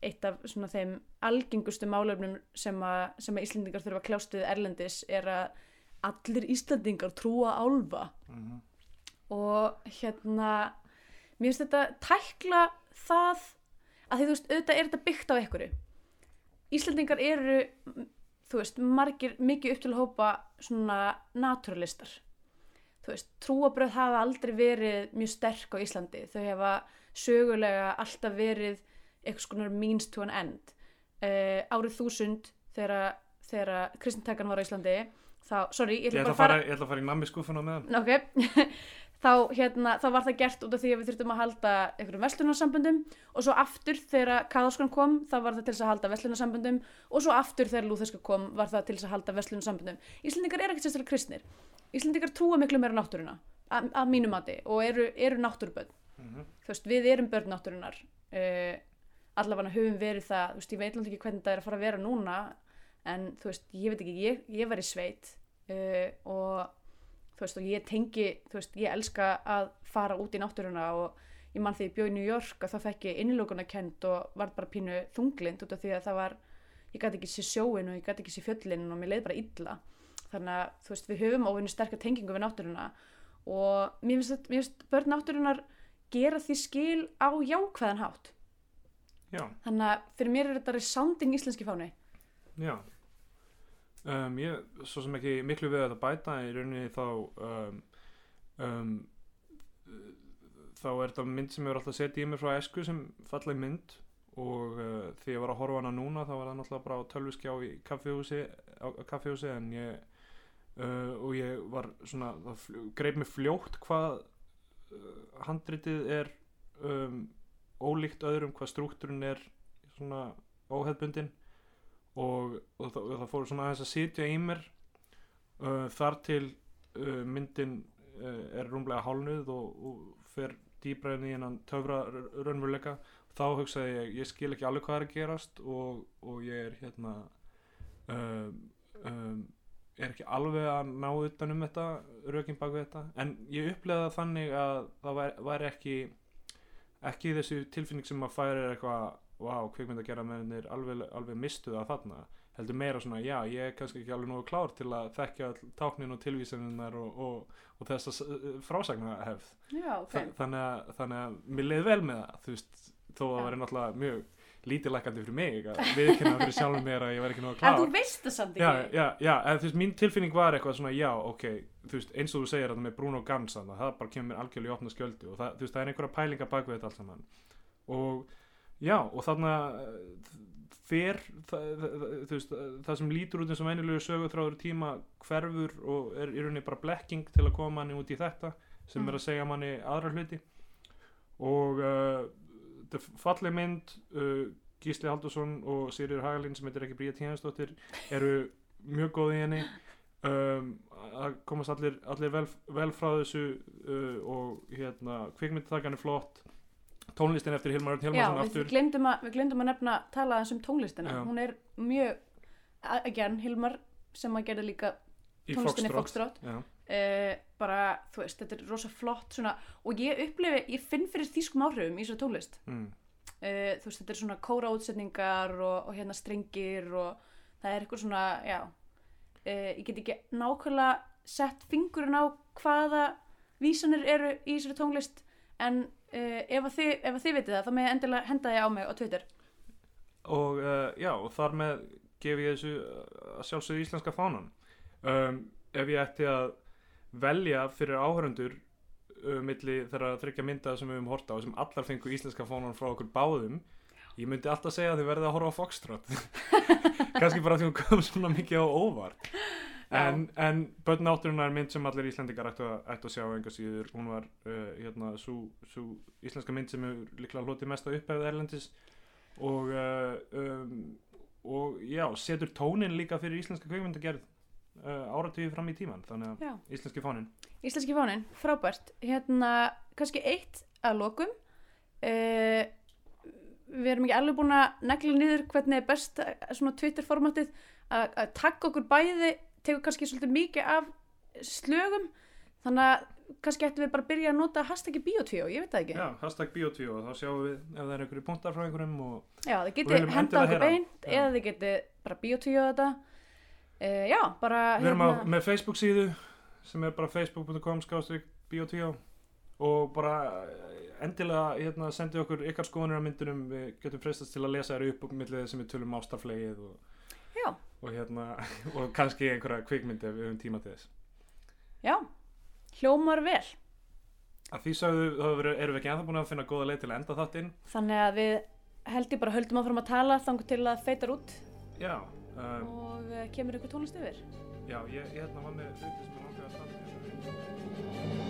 Speaker 2: eitt af svona þeim algengustu málefnum sem að, sem að Íslendingar þurfa að kljást við erlendis er að allir Íslendingar trúa álfa.
Speaker 3: Mm
Speaker 2: og hérna mér finnst þetta tækla það að því þú veist, auðvitað er þetta byggt á einhverju. Íslendingar eru þú veist, margir mikið upp til að hópa svona naturalistar þú veist, trúabröð hafa aldrei verið mjög sterk á Íslandi. Þau hefa sögulega alltaf verið eitthvað skonar means to an end. Uh, árið þúsund þegar, þegar kristintakan var á Íslandi þá, sorry, ég
Speaker 3: ég
Speaker 2: ætla
Speaker 3: ætla
Speaker 2: bara
Speaker 3: að fara, ég ætla að fara í nammi skúfuna með hann
Speaker 2: ok [laughs] þá, hérna, þá var það gert út af því að við þurftum að halda einhverjum verslunarsamböndum og svo aftur þegar Kaðaskon kom þá var það til þess að halda verslunarsamböndum og svo aftur þegar Lúþeska kom var það til þess að halda verslunarsamböndum Íslendingar eru ekkert sérstaklega kristnir. Íslendingar trúa miklu meira náttúruna að, að mínu mati og eru, eru náttúrubönd
Speaker 3: Mhm.
Speaker 2: þú veist, við erum börn náttúrunar uh, allavega höfum verið það þú veist, ég veit náttúrulega ekki hvernig það er að fara að vera núna en þú veist, ég veit ekki ég, ég var í sveit uh, og þú veist, og ég tengi þú veist, ég elska að fara út í náttúruna og ég mann því ég bjóð í New York að þá fekk ég innilókuna kent og var bara pínu þunglind út af því að það var ég gæti ekki sé sjóin og ég gæti ekki sé fjöllin og mér leið bara illa. Þannig að þú veist, við höfum óvinni sterkar tengingu við náttúruna og mér finnst, mér finnst börn náttúrunar gera því skil á jákvæðan hátt.
Speaker 3: Já,
Speaker 2: þannig að fyrir mér er þetta resounding íslenski fáni.
Speaker 3: Já um, ég, svo sem ekki miklu við að bæta í rauninni þá um, um, þá er þetta mynd sem ég var alltaf að setja í mig frá esku sem falleg mynd og uh, þegar ég var að horfa hana núna þá var það náttúrulega bara á tölvuskjá í kaffihúsi, á, á kaffihúsi en ég uh, og ég var svona, það greip mig fljótt hvað uh, handritið er um, ólíkt öðrum, hvað struktúrin er svona óheðbundin og, og, það, það fór svona aðeins að sitja í mér uh, þar til uh, myndin uh, er rúmlega hálnuð og, og fer dýbra inn í hennan töfra raunveruleika þá hugsaði ég, ég skil ekki alveg hvað er að gerast og, og ég er hérna um, um, er ekki alveg að ná utan um þetta rökin bak við þetta. En ég upplegaði þannig að það væri, væri ekki ekki þessi tilfinning sem að færi eitthvað vá, kvikmynd að gera mennir alveg, alveg mistuð að þarna. Heldur meira svona, já, ég er kannski ekki alveg nógu klár til að þekkja táknin og tilvísaninnar og, og, og þess að frásagna hefð
Speaker 2: já, ok.
Speaker 3: Þa, þannig, að, þannig að mér leiði vel með það þú veist, þó að það
Speaker 2: Já.
Speaker 3: væri náttúrulega mjög lítilækandi fyrir mig að viðkynna fyrir sjálfum mér að ég væri ekki
Speaker 2: en
Speaker 3: klár.
Speaker 2: þú veist það samt ekki.
Speaker 3: já, já, en þú veist, mín tilfinning var eitthvað svona, já, ok þú veist, eins og þú segir þetta með Bruno Gans það bara kemur algjörlega í opna skjöldu og það, þú veist, það er einhverja pælinga bak við þetta allt saman. Og já, og þarna fer það, það, það sem lítur út eins og venjulegu sögutráður tíma hverfur og er í rauninni bara blekking til að koma manni út í þetta sem
Speaker 2: Mm.
Speaker 3: er að segja manni aðra hluti. Og uh, þetta falleg mynd uh, Gísli Haldursson og Sigriður Hagalín sem heitir ekki Bríða Tíðansdóttir eru mjög góð í henni. Um, að komast allir, allir vel, vel frá þessu uh, og hérna kvikmyndtakan er flott tónlistin eftir Hilmar
Speaker 2: Já,
Speaker 3: Hilmarsson
Speaker 2: við
Speaker 3: aftur
Speaker 2: glemdum, að, við glemdum að nefna tala aðeins um tónlistina
Speaker 3: Já.
Speaker 2: hún er mjög, again, Hilmar sem að gerði líka tónlistinni
Speaker 3: Já.
Speaker 2: uh, bara, þú veist, þetta er rosa flott svona, og ég upplifi, ég finn fyrir þýskum áhrifum í þessari tónlist
Speaker 3: Mm.
Speaker 2: uh, þú veist, þetta er svona kóra útsetningar og, og hérna strengir og það er eitthvað svona, já uh, ég get ekki nákvæmlega sett fingurinn á hvaða vísanir eru í þessari tónlist en uh, ef, að þið, ef að þið vitið það þá með endilega henda þið á mig á Twitter.
Speaker 3: Og uh, já, og þar með gef ég þessu uh, að sjálfsögðu íslenska fánan um, ef ég ætti að velja fyrir áhörundur milli þeirra þryggja mynda sem við höfum horta á sem allar fengu íslenska fánan frá okkur báðum ég myndi alltaf segja að þið verðið að horfa á Foxtrot. [laughs] Kannski bara því hún kom svona mikið á óvart en, en Börn náttúruna er mynd sem allir Íslendingar ættu að, ættu að sjá enga síður. Hún var uh, hérna, svo íslenska mynd sem hefur líklega hlotið mesta upphefð erlendis. Og uh, um, og já, setur tónin líka fyrir íslenska kveikmyndagerð uh, áratugið fram í tíman þannig að íslenski fánin
Speaker 2: Íslenski fánin, frábært. Hérna, kannski eitt að lokum. Uh, við erum ekki alveg búin að negla niður hvernig er best svona Twitter formatið að að taka okkur bæði tegur kannski svolítið mikið af slögum þannig að kannski ættum við bara að byrja að nota hashtaggi biotvíó, ég veit það ekki.
Speaker 3: Já, hashtag biotvíó og þá sjáum við ef það er einhverju punktar frá einhverjum og
Speaker 2: Já, þið getið
Speaker 3: viljum
Speaker 2: henda
Speaker 3: endilega
Speaker 2: okkur beint
Speaker 3: Já.
Speaker 2: eða þið getið bara biotvíó þetta. Uh, Já, bara
Speaker 3: við erum á, með Facebook síðu sem er bara facebook.com skástrík biotvíó og bara eh, endilega hérna, sendið okkur ykkar skoðanir á myndunum við getum frestast til að lesa þær upp og millið sem við tölum ástaflegið og,
Speaker 2: Já,
Speaker 3: og, hérna, [laughs] og kannski einhverja kvikmyndi ef við höfum tíma til þess.
Speaker 2: Já, hljómar vel.
Speaker 3: Að því sagðu þá erum við ekki ennþá búin að finna góða leið til að enda þáttinn.
Speaker 2: Þannig að við held ég bara höldum áfram að tala þangur til að feitar út.
Speaker 3: Já, um,
Speaker 2: og uh, kemur ykkur tónlist yfir.
Speaker 3: já ég, ég hérna var með hluti sem er ákveða að standa